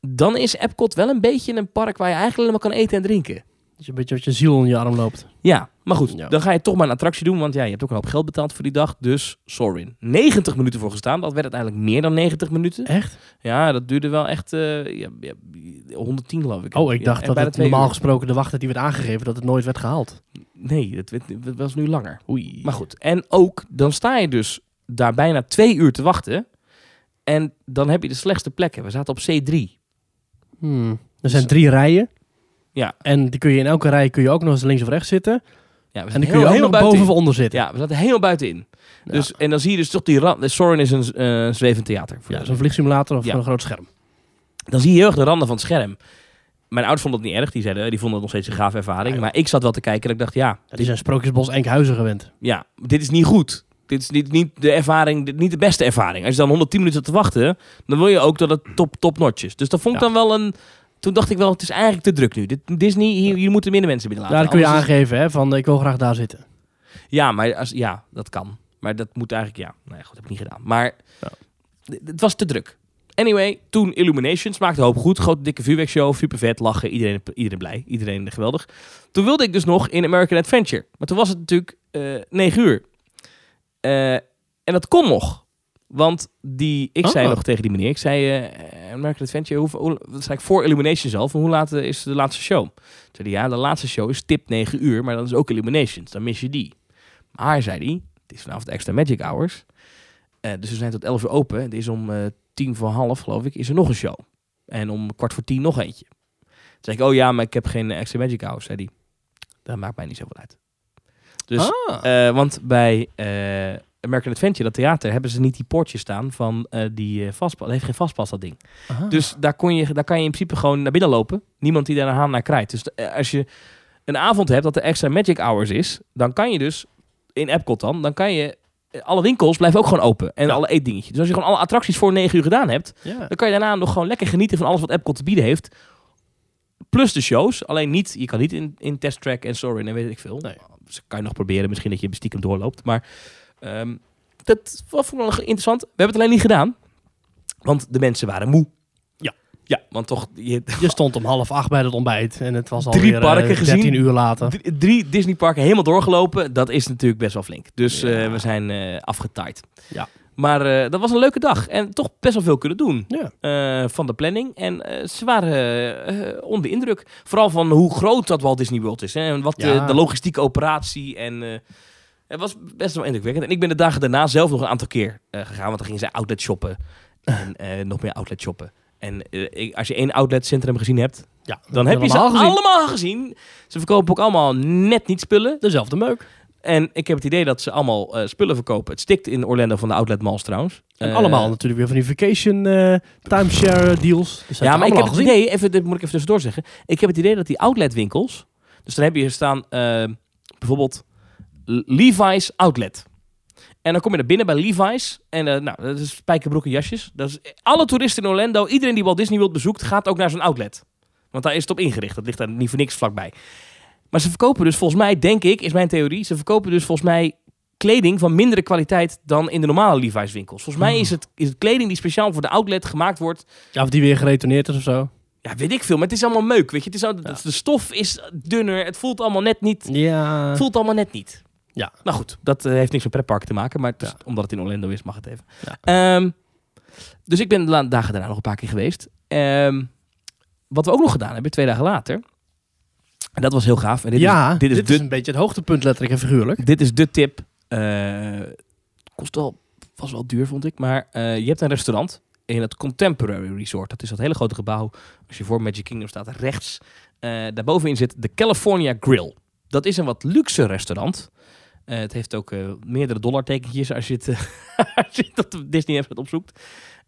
Dan is Epcot wel een beetje een park waar je eigenlijk alleen maar kan eten en drinken. Een beetje met je ziel in je arm loopt. Ja, maar goed, Ja. dan ga je toch maar een attractie doen, want ja, je hebt ook een hoop geld betaald voor die dag. Dus Sorin. 90 minuten voor gestaan, dat werd uiteindelijk meer dan 90 minuten. Echt? Ja, dat duurde wel echt eh, ja, ja, 110 geloof ik. Oh, ik dacht dat het normaal uur. gesproken de wachttijd die werd aangegeven, dat het nooit werd gehaald. Nee, werd- dat was nu langer. Oei. Maar goed, en ook dan sta je dus daar bijna twee uur te wachten. En dan heb je de slechtste plekken. We zaten op C3. Hmm. Er zijn drie rijen. Ja. En die kun je in elke rij kun je ook nog eens links of rechts zitten. Ja, we En die kun je ook nog boven of onder zitten. Ja, we zaten helemaal buitenin. Ja. Dus, en dan zie je dus toch die rand. Soren is een eh zwevend theater. Voor Ja, zo'n vliegsimulator of Ja. een groot scherm. dan zie je heel erg de randen van het scherm. Mijn ouders vonden het niet erg. Die zeiden, die vonden het nog steeds een gave ervaring. Ja, maar ik zat wel te kijken en ik dacht, ja, die zijn Sprookjesbos Enkhuizen gewend. ja, dit is niet goed. Dit is niet, niet de ervaring, dit- niet de beste ervaring. Als je dan 110 minuten te wachten, dan wil je ook dat het top, top notch is. Dus dat vond ik dan wel een... Toen dacht ik wel, het is eigenlijk te druk nu. Dit, Disney, hier, hier moeten minder mensen binnen laten. dan kun je Anders is- aangeven hè, van ik wil graag daar zitten. Ja, maar als, ja, dat kan. Maar dat moet eigenlijk, ja. Nee, goed, heb ik niet gedaan. Maar Ja. d- het was te druk. Anyway, toen Illuminations maakte een hoop goed. Grote dikke vuurwerkshow, super vet, lachen. Iedereen, iedereen blij, iedereen geweldig. Toen wilde ik dus nog in American Adventure. Maar toen was het natuurlijk eh 9 uur. Eh, en dat kon nog. Want die, ik zei Oh. nog tegen die meneer, ik zei, eh, American Adventure, hoe, hoe, dat zei ik voor Illuminations al, van hoe laat eh, is de laatste show? Toen zei hij, ja, de laatste show is tip 9 uur, maar dat is ook Illuminations, dan mis je die. Maar, zei hij, het is vanavond extra Magic Hours, Eh, dus we zijn tot 11 uur open. Het is om eh, tien voor half, geloof ik, is er nog een show. En om kwart voor tien nog eentje. Toen zei ik, oh ja, maar ik heb geen extra Magic Hours, zei hij. Dat maakt mij niet zoveel uit. Dus Ah. eh, want bij eh, American Adventure, dat theater, hebben ze niet die poortjes staan van eh, die uh, vastpas. Dat heeft geen vastpas, dat ding. Aha. Dus daar, kon je, daar kan je in principe gewoon naar binnen lopen. Niemand die daar een haan naar krijgt. Dus eh, als je een avond hebt dat er extra Magic Hours is, dan kan je dus, in Epcot dan, dan kan je, eh, alle winkels blijven ook gewoon open. En Ja. alle eetdingetjes. Dus als je gewoon alle attracties voor 9 uur gedaan hebt, ja. dan kan je daarna nog gewoon lekker genieten van alles wat Epcot te bieden heeft. Plus de shows. Alleen niet, je kan niet in, in Test Track en Soarin en weet ik veel. Nee. Dus kan je nog proberen. Misschien dat je stiekem doorloopt. Maar ehm, dat vond ik wel nog interessant. We hebben het alleen niet gedaan. Want de mensen waren moe. Ja. Ja, want toch... Je, Je stond om half acht bij het ontbijt en het was Drie alweer parken eh, gezien. 13 uur later. drie, drie Disneyparken helemaal doorgelopen. Dat is natuurlijk best wel flink. Dus Ja. eh, we zijn eh afgetaaid. Ja. Maar eh, dat was een leuke dag. En toch best wel veel kunnen doen. Ja. eh, van de planning. En eh, ze waren eh, onder de indruk. Vooral van hoe groot dat Walt Disney World is. Hè? En wat Ja. de, de logistieke operatie. En eh, het was best wel indrukwekkend. En ik ben de dagen daarna zelf nog een aantal keer eh, gegaan. Want dan gingen ze outlet shoppen. En eh, nog meer outlet shoppen. En eh, ik- als je één outletcentrum gezien hebt, Ja, dan heb je ze allemaal allemaal gezien. Ze verkopen ook allemaal net niet spullen. Dezelfde meuk. En ik heb het idee dat ze allemaal spullen verkopen. Het stikt in Orlando van de outlet malls trouwens. En allemaal natuurlijk weer van die vacation timeshare deals. Dus Ja, maar ik heb het gezien. idee, even, dit moet ik even tussendoor zeggen. Ik heb het idee dat die outletwinkels, dus dan heb je hier staan bijvoorbeeld Levi's Outlet. En dan kom je naar binnen bij Levi's. En eh, nou, dat is spijkerbroeken jasjes. Dat is, alle toeristen in Orlando, iedereen die Walt Disney World bezoekt, gaat ook naar zo'n outlet. Want daar is het op ingericht. Dat ligt daar niet voor niks vlakbij. Maar ze verkopen dus volgens mij, denk ik, is mijn theorie. Ze verkopen dus volgens mij kleding van mindere kwaliteit dan in de normale Levi's winkels. Volgens mij is het, is het kleding die speciaal voor de outlet gemaakt wordt. Ja, of die weer geretourneerd is of zo. Ja, weet ik veel. Maar het is allemaal meuk, weet je. Het is al, De stof is dunner. Het voelt allemaal net niet. Ja. Het voelt allemaal net niet. Ja. Nou goed, dat eh, heeft niks met pretparken te maken. Maar het is- Ja. omdat het in Orlando is, mag het even. Ja. Ehm, dus ik ben de dagen daarna nog een paar keer geweest. Ehm, wat we ook nog gedaan hebben, twee dagen later. En dat was heel gaaf. En dit ja, is, dit is de een beetje het hoogtepunt letterlijk en figuurlijk. dit is de tip. Eh, kost wel, was wel duur, vond ik. Maar eh, je hebt een restaurant in het Contemporary Resort. Dat is dat hele grote gebouw. Als je voor Magic Kingdom staat, rechts. daarbovenin zit de California Grill. Dat is een wat luxe restaurant. Eh, het heeft ook eh, meerdere dollartekentjes als je het, *laughs* als je het op Disney opzoekt.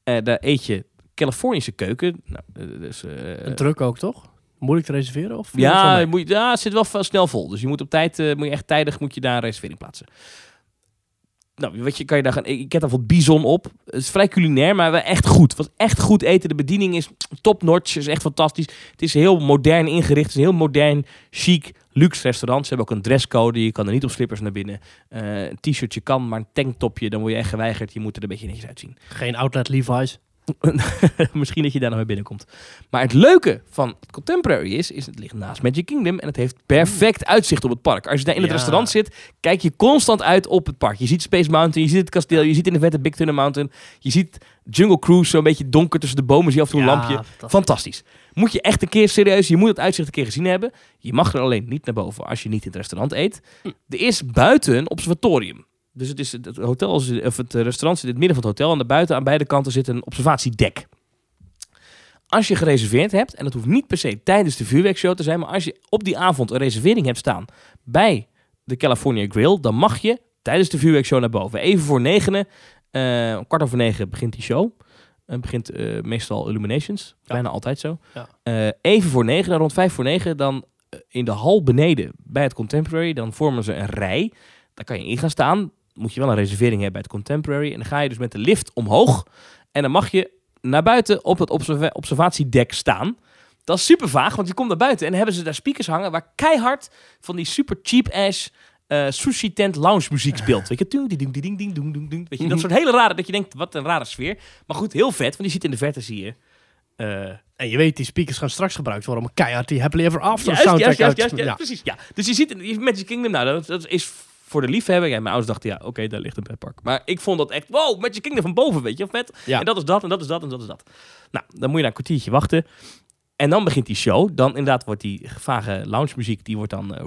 Eh, daar eet je Californische keuken. Nou, dus, Een druk ook, toch? Moeilijk te reserveren? Of ja, mee? je moet, ja, het zit wel snel vol. Dus je moet op tijd, moet je echt tijdig moet je daar een reservering plaatsen. Nou, weet je, kan je daar gaan. Ik heb daar wat bison op. Het is vrij culinair, maar echt goed. Was echt goed eten. De bediening is top notch. is echt fantastisch. Het is heel modern ingericht. Het is een heel modern, chic, luxe restaurant. Ze hebben ook een dresscode. Je kan er niet op slippers naar binnen. Eh, een t-shirtje kan, maar een tanktopje, dan word je echt geweigerd. Je moet er een beetje netjes uitzien. Geen outlet Levi's. *laughs* Misschien dat je daar nog mee binnenkomt. Maar het leuke van het Contemporary is, is het ligt naast Magic Kingdom en het heeft perfect uitzicht op het park. Als je daar in het Ja. restaurant zit, kijk je constant uit op het park. Je ziet Space Mountain, je ziet het kasteel, je ziet in de vette Big Thunder Mountain, je ziet Jungle Cruise zo'n beetje donker tussen de bomen, zie je af en toe een lampje. fantastisch. Fantastisch. Moet je echt een keer serieus, je moet het uitzicht een keer gezien hebben. Je mag er alleen niet naar boven als je niet in het restaurant eet. Er is buiten een observatorium. Dus het, is, het, hotel, of het restaurant zit in het midden van het hotel. En daarbuiten aan beide kanten zit een observatiedek. Als je gereserveerd hebt, en dat hoeft niet per se tijdens de vuurwerkshow te zijn, maar als je op die avond een reservering hebt staan bij de California Grill, dan mag je tijdens de vuurwerkshow naar boven. Even voor negenen, eh, kwart over negen begint die show. En begint eh, meestal Illuminations, bijna altijd zo. Ja. Eh, even voor negen, dan rond vijf voor negen, dan eh, in de hal beneden bij het Contemporary, dan vormen ze een rij. Daar kan je in gaan staan. Moet je wel een reservering hebben bij het Contemporary. En dan ga je dus met de lift omhoog. En dan mag je naar buiten op het observa- observatiedek staan. Dat is super vaag, want je komt naar buiten en dan hebben ze daar speakers hangen waar keihard van die super cheap ass eh, sushi tent lounge muziek speelt. Weet je, ding, ding, ding, ding, ding, ding, ding. Weet je, dat soort hele rare, dat je denkt, wat een rare sfeer. Maar goed, heel vet, want die ziet in de verte, zie je. eh, En je weet, die speakers gaan straks gebruikt worden om keihard die Happily Ever After Juist, soundtrack juist, juist, uit juist, juist, ja. precies. Ja. Dus je ziet in Magic Kingdom, nou, dat, dat is voor de liefhebber. Ja, mijn ouders dachten, ja, oké, daar ligt een pretpark. Maar ik vond dat echt, wow, Magic Kingdom van boven, weet je, vet. Ja. En dat is dat, en dat is dat, en dat is dat. Nou, dan moet je daar een kwartiertje wachten. En dan begint die show. Dan inderdaad wordt die vage lounge muziek, die wordt dan, eh,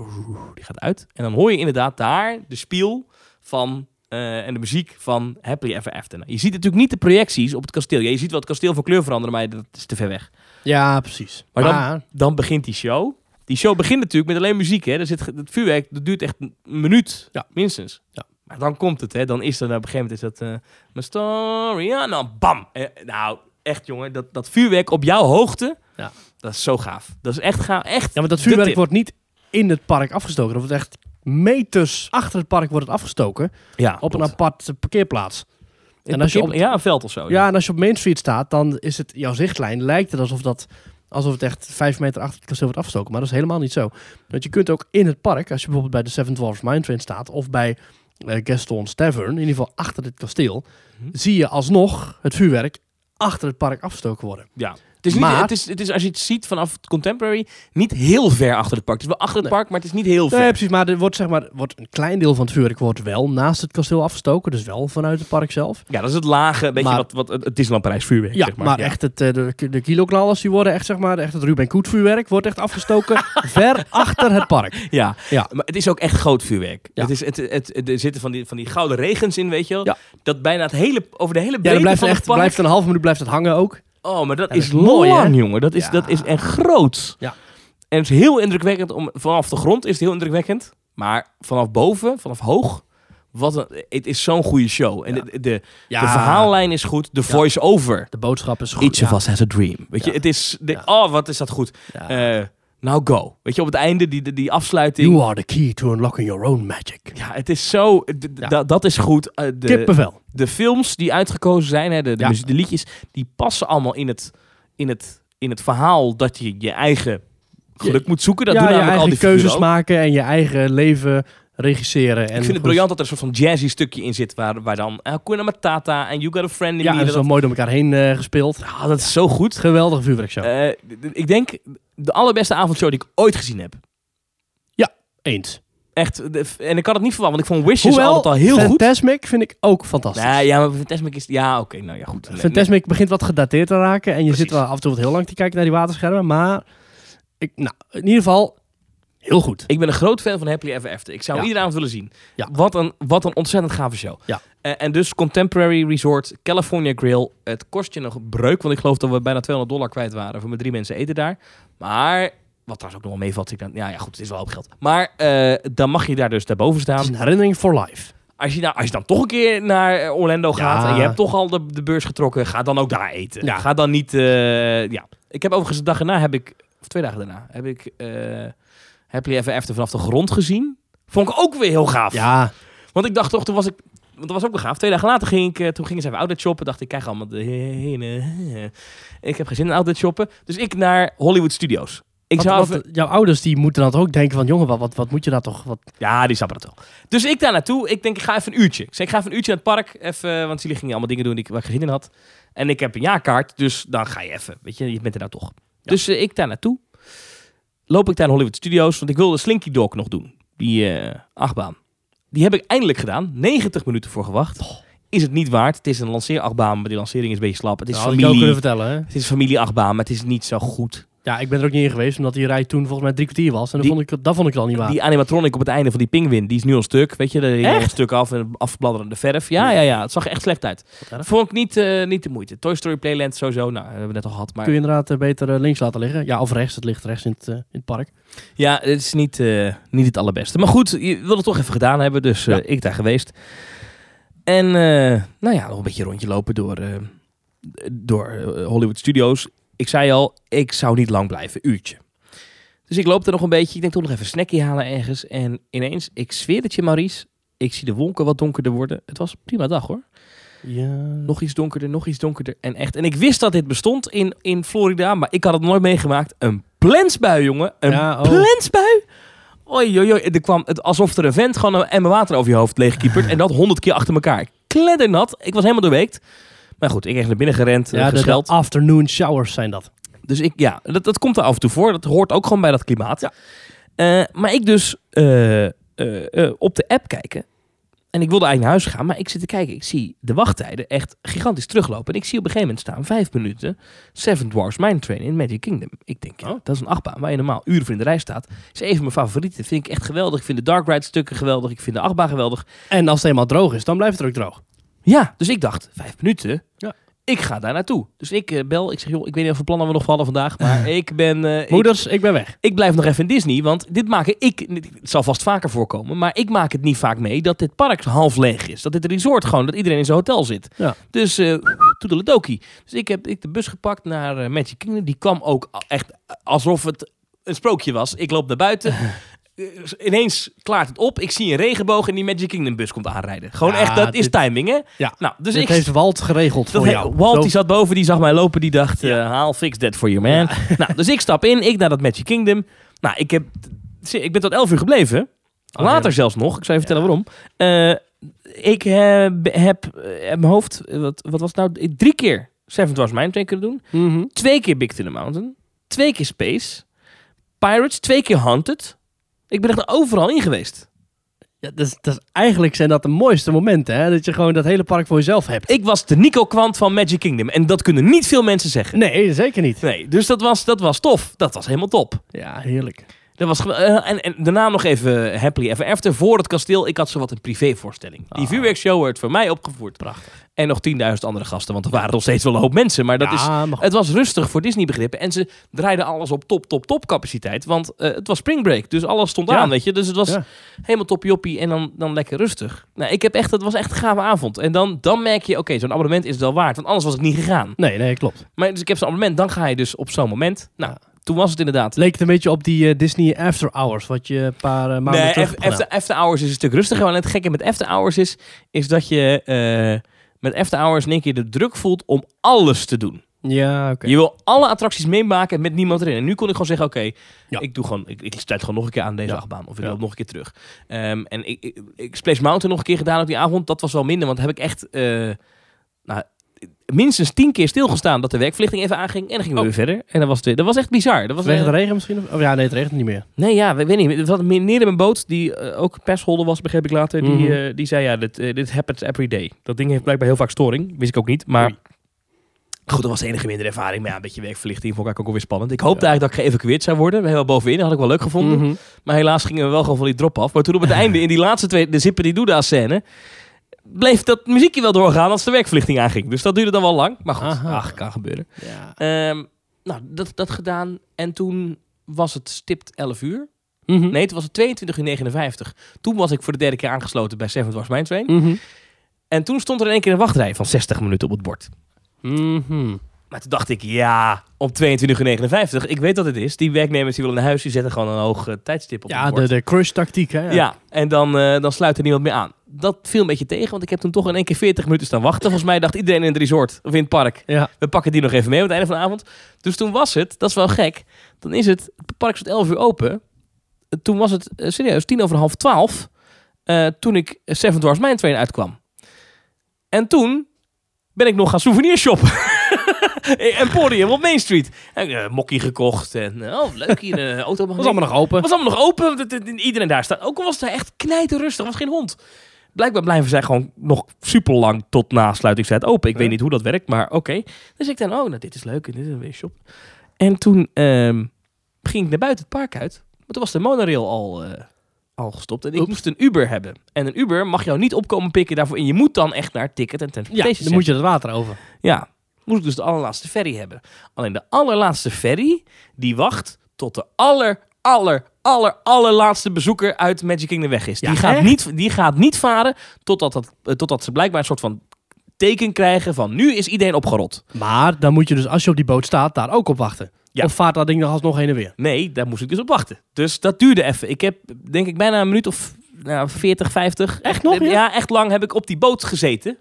die gaat uit. En dan hoor je inderdaad daar de spiel van... eh, en de muziek van Happily Ever After. Nou, je ziet natuurlijk niet de projecties op het kasteel. Ja, je ziet wel het kasteel van kleur veranderen, maar dat is te ver weg. Ja, precies. Maar Maar, dan, dan begint die show. Die show begint natuurlijk met alleen muziek. Hè. Er zit, het vuurwerk dat duurt echt een minuut, Ja. minstens. Ja. Maar dan komt het. Hè. Dan is er op een gegeven moment is dat... My story, ja, nou, bam. Eh, nou, echt jongen, dat, dat vuurwerk op jouw hoogte, Ja. dat is zo gaaf. Dat is echt gaaf. Echt ja, maar dat vuurwerk wordt niet in het park afgestoken. Dat wordt echt meters achter het park wordt het afgestoken. ja, Op een apart parkeerplaats. En als je op- Ja, een veld of zo. Ja, en als je op Main Street staat, dan is het jouw zichtlijn. Lijkt het alsof, dat, alsof het echt vijf meter achter het kasteel wordt afgestoken. Maar dat is helemaal niet zo. Want je kunt ook in het park, als je bijvoorbeeld bij de Seven Dwarfs Mine Train staat, of bij eh, Gaston's Tavern, in ieder geval achter het kasteel, Mhm. zie je alsnog het vuurwerk achter het park afgestoken worden. Ja. Het is, niet, Maar- het, is, het is, als je het ziet vanaf Contemporary, niet heel ver achter het park. Het is wel achter het park, maar het is niet heel ver. Nee, precies. Maar er wordt, zeg maar, wordt een klein deel van het vuurwerk wordt wel naast het kasteel afgestoken. Dus wel vanuit het park zelf. Ja, dat is het lage, beetje Maar- wat, wat het Disneyland Parijs vuurwerk, Ja, zeg maar, maar. echt het, eh, de, de kiloknallers die worden echt, zeg maar, echt het Ruben Koet vuurwerk wordt echt afgestoken *laughs* ver achter het park. Ja. Ja. maar het is ook echt groot vuurwerk. Ja. Het is, het, het, het- er zitten van die, van die gouden regens in, weet je wel. Ja. Dat bijna het hele, over de hele Ja, breedte dan blijft, van het echt, park... blijft een halve minuut blijft het hangen ook. Oh, maar dat is mooi, lang, hè? jongen. Dat is, dat is en groot. Ja. En het is heel indrukwekkend. Om, vanaf de grond is het heel indrukwekkend. Maar vanaf boven, vanaf hoog, wat een, het is zo'n goede show. En Ja. de, de, Ja. de verhaallijn is goed. De voice-over. De boodschap is goed. Each of us has a dream. Weet je, het is... De. Oh, wat is dat goed. Ja. Now go. Weet je, op het einde, die, die, afsluiting. You are the key to unlocking your own magic. Ja, het is zo... Ja. da- dat is goed. Eh, de, Kippenvel. de films die uitgekozen zijn, hè, de, de, Ja. muziek- de liedjes, die passen allemaal in het, in het, in het verhaal dat je je eigen geluk moet zoeken. Dat ja, doen je namelijk al die keuzes maken en je eigen leven regisseren. En Ik vind het briljant dat er een soort van jazzy stukje in zit, waar, waar dan Hakuna Matata en You Got a Friend in Ja, Me. en dat, zo mooi door elkaar heen eh, gespeeld. Ah, dat is zo goed. Geweldige vuurwerkshow. Eh, d- d- ik denk de allerbeste avondshow die ik ooit gezien heb. Eens. Echt, de- en ik had het niet verwacht, want ik vond Wishes Hoewel, altijd al heel goed. Fantasmic vind ik ook fantastisch. Nee, ja, maar Fantasmic is... Ja, oké, nou ja, goed. Nee, Fantasmic begint wat gedateerd te raken. En je Precies. zit wel af en toe wat heel lang te kijken naar die waterschermen. Maar ik, nou, in ieder geval heel goed. Ik ben een groot fan van Happily Ever After. Ik zou hem Ja. iedere avond willen zien. Ja. Wat, een, wat een ontzettend gave show. Ja. Eh, en dus Contemporary Resort, California Grill. Het kost je nog breuk, want ik geloof dat we bijna 200 dollar kwijt waren voor met drie mensen eten daar. Maar, wat trouwens ook nog wel meevalt. Ik dan, ja, ja, goed, het is wel op geld. Maar eh, dan mag je daar dus daarboven Het is staan. een herinnering for life. Als je, nou, als je dan toch een keer naar eh, Orlando gaat Ja. en je hebt toch al de, de beurs getrokken, ga dan ook daar eten. Ja. Ga dan niet, ja. Ik heb overigens de dag erna, heb ik, of twee dagen daarna, heb ik Happily Ever After vanaf de grond gezien. Vond ik ook weer heel gaaf. Ja, Want ik dacht toch, toen was ik, want dat was ook wel gaaf. Twee dagen later ging ik, eh, toen gingen ze even outlet shoppen. Dacht ik, kijk allemaal de heen. Ik heb geen zin in outlet shoppen. Dus ik naar Hollywood Studios. Ik zou even- jouw ouders die moeten dan toch ook denken van... jongen, wat, wat, wat moet je daar toch... Wat... Ja, die snappen dat wel. Dus ik daar naartoe. Ik denk, ik ga even een uurtje. Ik zei, ik ga even een uurtje naar het park. Even, want jullie gingen allemaal dingen doen die ik, waar ik geen zin in had. En ik heb een jaarkaart, dus dan ga je even. Weet je, je bent er nou toch. Dus eh, ik daar naartoe. Loop ik daar in Hollywood Studios, want ik wilde Slinky Dog nog doen. Die eh, achtbaan. Die heb ik eindelijk gedaan. 90 minuten voor gewacht. Is het niet waard. Het is een lanceerachtbaan, maar die lancering is een beetje slap. Het is Nou, familie. kunnen vertellen, hè? Het is familieachtbaan, maar het is niet zo goed. Ja, ik ben er ook niet in geweest, omdat die rij toen volgens mij drie kwartier was. En Die- dat, vond ik, dat vond ik al niet waar. Die animatronic op het einde van die pinguïn, die is nu al stuk. Weet je, Echt? een stuk af en afbladderende verf. Ja, ja, ja. Het zag er echt slecht uit. Vond ik niet, eh, niet de moeite. Toy Story Playland sowieso. Nou, hebben we net al gehad. Maar Kun je inderdaad eh, beter eh, links laten liggen. Ja, of rechts. Het ligt rechts in het, in het park. ja, het is niet, niet het allerbeste. Maar goed, je wil het toch even gedaan hebben. Dus Ja. ik daar geweest. En nou ja, nog een beetje rondje lopen door, door Hollywood Studios. Ik zei al, ik zou niet lang blijven. Uurtje. Dus ik loop er nog een beetje. Ik denk toch nog even een snackje halen ergens. En ineens, ik zweer het je Maurice. Ik zie de wolken wat donkerder worden. Het was een prima dag hoor. Ja. Nog iets donkerder, nog iets donkerder. En echt. En ik wist dat dit bestond in, in Florida, maar ik had het nooit meegemaakt. Een plensbui, jongen. Een Ja, oh. plensbui. Oei, oei, oei. Er kwam het alsof er een vent gewoon een emmer water over je hoofd leegkiepert. *laughs* en dat honderd keer achter elkaar. Kleddernat. Ik was helemaal doorweekt. Maar goed, ik ben naar binnen gerend, Ja, de, afternoon showers zijn dat. Dus ik, ja, dat, dat komt er af en toe voor. Dat hoort ook gewoon bij dat klimaat. Ja. Eh, maar ik dus eh, eh, op de app kijken. En ik wilde eigenlijk naar huis gaan, maar ik zit te kijken. Ik zie de wachttijden echt gigantisch teruglopen. En ik zie op een gegeven moment staan vijf minuten Seven Dwarfs Mine Train in Magic Kingdom. Ik denk, ja, dat is een achtbaan waar je normaal uren voor in de rij staat. Is even mijn favoriete. Vind ik echt geweldig. Ik vind de Dark Ride stukken geweldig. Ik vind de achtbaan geweldig. En als het eenmaal droog is, dan blijft het ook droog. Ja, dus ik dacht, vijf minuten? Ja. Ik ga daar naartoe. Dus ik eh, bel. Ik zeg, joh, ik weet niet of plannen we nog hadden vandaag. Maar *laughs* ik ben... eh, ik- Moeders, ik ben weg. ik blijf nog even in Disney, want dit maken ik, het zal vast vaker voorkomen, maar ik maak het niet vaak mee dat dit park half leeg is. Dat dit resort gewoon, dat iedereen in zijn hotel zit. Ja. Dus uh, toedeledokie. Dus ik heb ik de bus gepakt naar eh, Magic Kingdom. Die kwam ook echt alsof het een sprookje was. Ik loop naar buiten. *laughs* Eh, Ineens klaart het op. Ik zie een regenboog en die Magic Kingdom bus komt aanrijden. Gewoon Ja, echt, dat is timing hè? Ja. Nou, dus Dit ik heeft Walt geregeld voor jou. Walt Zo- die zat boven, die zag mij lopen, die dacht, eh, haal, fix that for you man. *laughs* Nou, dus ik stap in, ik naar dat Magic Kingdom. Nou, ik, heb, ik ben tot 11 uur gebleven. Later heerlijk. zelfs nog, ik zal je vertellen waarom. Eh, ik heb, heb in mijn hoofd, wat, wat was het nou, drie keer Seven Dwarfs Mine Train kunnen doen. Mhm. Twee keer Big Thunder Mountain. Twee keer Space. Pirates, twee keer Haunted. Ik ben echt overal in geweest. Ja, dat is, eigenlijk zijn dat de mooiste momenten, hè? Dat je gewoon dat hele park voor jezelf hebt. Ik was de Nico Kwant van Magic Kingdom. En dat kunnen niet veel mensen zeggen. Nee, zeker niet. Nee, dus dat was, dat was tof. Dat was helemaal top. Ja, heerlijk. Dat was, eh, en, en daarna nog even Happily Ever After. Voor het kasteel, ik had zo wat een privévoorstelling. Die Ah. vuurwerkshow werd voor mij opgevoerd. Prachtig. En nog 10.000 andere gasten, want er waren nog steeds wel een hoop mensen. Maar dat is, maar het was rustig voor Disney begrippen. En ze draaiden alles op top, top, top capaciteit. Want eh, het was spring break. Dus alles stond Ja. aan, weet je. Dus het was Ja. helemaal toppioppie en dan, dan lekker rustig. Nou, ik heb echt, het was echt een gave avond. En dan, dan merk je, oké, zo'n abonnement is het wel waard. Want anders was ik niet gegaan. Nee, nee, klopt. Maar dus ik heb zo'n abonnement, dan ga je dus op zo'n moment. Nou, toen was het inderdaad. Het leek het een beetje op die eh, Disney After Hours, wat je een paar eh, maanden Nee, terug after, after Hours is een stuk rustiger. En het gekke met After Hours is, is dat je met After Hours in één keer de druk voelt om alles te doen. Ja, oké. Je wil alle attracties meemaken met niemand erin. En nu kon ik gewoon zeggen, oké, Ja. ik doe gewoon, ik, ik sluit gewoon nog een keer aan deze Ja. achtbaan. Of ik Ja. loop nog een keer terug. Ehm, en ik, ik, ik Splash Mountain nog een keer gedaan op die avond. Dat was wel minder, want heb ik echt eh, nou, minstens tien keer stilgestaan dat de werkverlichting even aanging. En dan gingen we Oh. weer verder. En dat was, de, dat was echt bizar. Dat was eh, de regen misschien? Of, oh ja, nee, het regent niet meer. Nee, ja, we- weet niet. Er was een meneer in mijn boot die eh, ook persholder was, begreep ik later. Die, Mhm. eh, die zei, ja, dit, eh, dit happens every day. Dat ding heeft blijkbaar heel vaak storing. Wist ik ook niet, maar... Oei. Goed, dat was de enige minder ervaring. Maar ja, een beetje werkverlichting vond ik ook alweer spannend. Ik hoopte eigenlijk dat ik geëvacueerd zou worden. Helemaal bovenin, dat had ik wel leuk gevonden. Mhm. Maar helaas gingen we wel gewoon van die drop af. Maar toen op het *laughs* einde, in die laatste twee, de Zipper die Doeda scène... bleef dat muziekje wel doorgaan als de werkverlichting aanging. Dus dat duurde dan wel lang. Maar goed, Aha. ach, kan gebeuren. Ja. Ehm, nou, dat, dat gedaan. En toen was het stipt 11 uur. Mhm. Nee, het was het 22 uur 59. Toen was ik voor de derde keer aangesloten bij Seven Dwarfs Mine Train. Mhm. En toen stond er in één keer een wachtrij van 60 minuten op het bord. Mhm. Maar toen dacht ik, ja, op 22 uur 59, ik weet wat het is. Die werknemers die willen naar huis, die zetten gewoon een hoog eh, tijdstip op Ja, het de, de crush-tactiek, hè? ja. en dan, eh, dan sluit er niemand meer aan. Dat viel een beetje tegen, want ik heb toen toch in één keer 40 minuten staan wachten. Volgens mij dacht iedereen in het resort of in het park, Ja. we pakken die nog even mee op het einde van de avond. Dus toen was het, dat is wel gek, dan is het, het park stond 11 uur open. Toen was het eh, serieus tien over half twaalf, eh, toen ik Seven Dwarfs Mine Train uitkwam. En toen ben ik nog gaan souvenir shoppen. *laughs* Emporium op Main Street. En, eh, mokkie gekocht en oh leuk hier *laughs* een auto. was allemaal nog open. was allemaal nog open. Iedereen daar staat. Ook al was het echt knijterrustig. Er was geen hond. Blijkbaar blijven zij gewoon nog super lang tot na sluitingstijd open. Ik weet Ja. niet hoe dat werkt, maar oké. Dus ik dacht, oh, nou, dit is leuk. en Dit is een weer shop. En toen ehm, ging ik naar buiten het park uit. Maar toen was de monorail al, eh, al gestopt. En ik moest een Uber hebben. En een Uber mag jou niet opkomen pikken daarvoor. En je moet dan echt naar Ticket en Ja, Transportation dan moet je het water over. ja, moest ik dus de allerlaatste ferry hebben. Alleen de allerlaatste ferry, die wacht tot de aller, aller, aller, allerlaatste bezoeker uit Magic Kingdom weg is. Ja, die, gaat echt? niet, die gaat niet varen totdat, dat, eh, totdat ze blijkbaar een soort van teken krijgen van nu is iedereen opgerot. Maar dan moet je dus, als je op die boot staat, daar ook op wachten. Ja. Of vaart dat ding nog alsnog heen en weer. Nee, daar moest ik dus op wachten. Dus dat duurde even. Ik heb denk ik bijna een minuut of nou, 40, 50. Echt nog, ja? Ja, echt lang heb ik op die boot gezeten.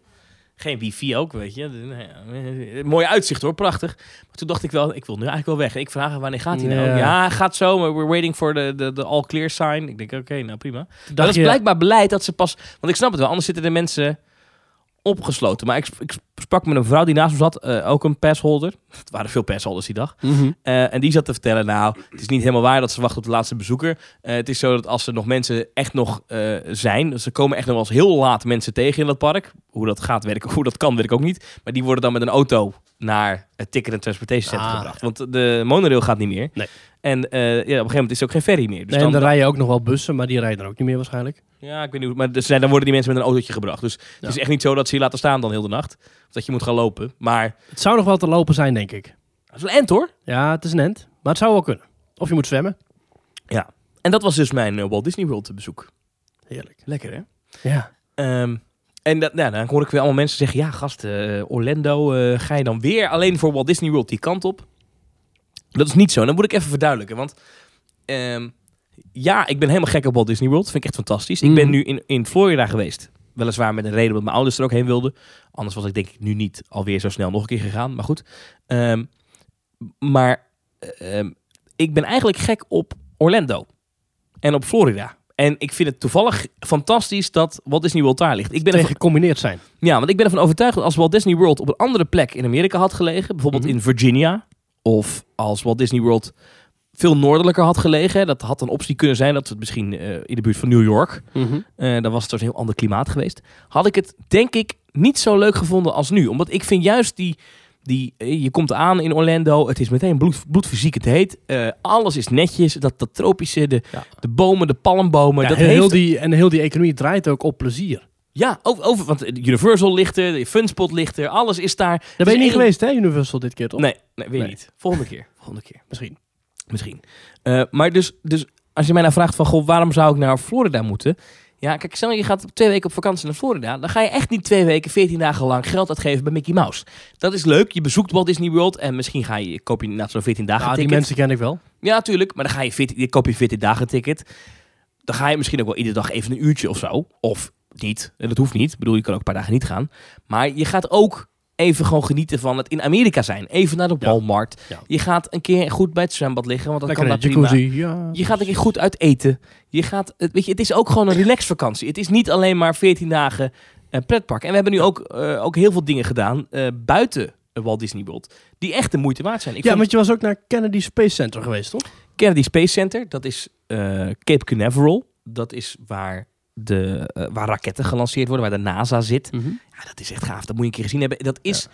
Geen wifi ook, weet je. Mooi uitzicht hoor, prachtig. Maar toen dacht ik wel, ik wil nu eigenlijk wel weg. En ik vraag haar, wanneer gaat hij nou? Ja. Ja, gaat zo, maar we're waiting for the, the, the all clear sign. Ik denk, oké, nou prima. Dat is blijkbaar beleid dat ze pas... Want ik snap het wel, anders zitten de mensen opgesloten. Maar ik, ik sprak met een vrouw die naast me zat, eh, ook een passholder. *laughs* Het waren veel passholders die dag. Mhm. Eh, en die zat te vertellen, nou, het is niet helemaal waar dat ze wachten op de laatste bezoeker. Eh, het is zo dat als er nog mensen echt nog zijn, dus er komen echt nog wel eens heel laat mensen tegen in dat park. Hoe dat gaat werken, *laughs* hoe dat kan, weet ik ook niet. Maar die worden dan met een auto naar het Ticket and Transportation Center Ah, gebracht. Want de monorail gaat niet meer. Nee. En ja, op een gegeven moment is er ook geen ferry meer. Dus Nee, en dan, dan rijden ook nog wel bussen, maar die rijden dan ook niet meer waarschijnlijk. ja, ik weet niet hoe, maar dus, dan worden die mensen met een autootje gebracht. Dus Ja. het is echt niet zo dat ze je laten staan dan heel de nacht. Of dat je moet gaan lopen. Maar Het zou nog wel te lopen zijn, denk ik. dat is wel end hoor. Ja, het is een end. Maar het zou wel kunnen. Of je moet zwemmen. Ja. En dat was dus mijn eh, Walt Disney World bezoek. Heerlijk. Lekker hè? Ja. Ehm, en dat, nou, dan hoor ik weer allemaal mensen zeggen: Ja, gast, eh, Orlando, eh, ga je dan weer alleen voor Walt Disney World die kant op? Dat is niet zo. En dan moet ik even verduidelijken. Want ehm, ja, ik ben helemaal gek op Walt Disney World. Vind ik echt fantastisch. Ik ben Mhm. nu in, in Florida geweest. Weliswaar met een reden omdat mijn ouders er ook heen wilden. Anders was ik denk ik nu niet alweer zo snel nog een keer gegaan. Maar goed. Ehm, maar ehm, ik ben eigenlijk gek op Orlando. En op Florida. En ik vind het toevallig fantastisch dat Walt Disney World daar ligt. Ik ben Tegen gecombineerd zijn. ja, want ik ben ervan overtuigd dat als Walt Disney World op een andere plek in Amerika had gelegen, bijvoorbeeld Mhm. in Virginia, of als Walt Disney World veel noordelijker had gelegen, dat had een optie kunnen zijn dat het misschien eh, in de buurt van New York, eh, dan was het dus een heel ander klimaat geweest, had ik het denk ik niet zo leuk gevonden als nu. Omdat ik vind juist die, Die, eh, je komt aan in Orlando. Het is meteen bloed, bloedfysiek het heet. Alles is netjes. Dat, dat tropische, de, Ja. de bomen, de palmbomen. Ja, dat heel, heeft, heel die, en heel die economie draait ook op plezier. Ja, over, over, want Universal ligt er. De Funspot ligt er. Alles is daar. Daar ben je niet één- geweest, hè, Universal, dit keer toch? Nee, nee, Nee. niet. Volgende keer. Volgende keer. Misschien. Misschien. Eh, maar dus, dus als je mij nou vraagt van, goh, waarom zou ik naar Florida moeten? Ja, kijk, stel je gaat twee weken op vakantie naar Florida. Dan ga je echt niet twee weken, veertien dagen lang geld uitgeven bij Mickey Mouse. Dat is leuk. Je bezoekt Walt Disney World en misschien ga je, koop je inderdaad zo'n 14 dagen Ja, die mensen ken ik wel. Ja, natuurlijk. Maar dan ga je 14, je koop je 14 dagen ticket. Dan ga je misschien ook wel iedere dag even een uurtje of zo. Of niet. En dat hoeft niet. Ik bedoel, je kan ook een paar dagen niet gaan. Maar je gaat ook even gewoon genieten van het in Amerika zijn. Even naar de. Walmart. Ja. Je gaat een keer goed bij het zwembad liggen. Want dat Lekker kan daar prima. Ja. Je gaat een keer goed uit eten. Je gaat, het- weet je, het is ook gewoon een relaxvakantie. Het is niet alleen maar 14 dagen eh, pretpark. En we hebben nu ook, eh, ook heel veel dingen gedaan eh, buiten Walt Disney World. Die echt de moeite waard zijn. Ik ja, vond want je was ook naar Kennedy Space Center geweest, toch? Kennedy Space Center, dat is Cape Canaveral. Dat is waar, de, eh, waar raketten gelanceerd worden, waar de NASA zit. Ja, dat is echt gaaf. Dat moet je een keer gezien hebben. Dat is,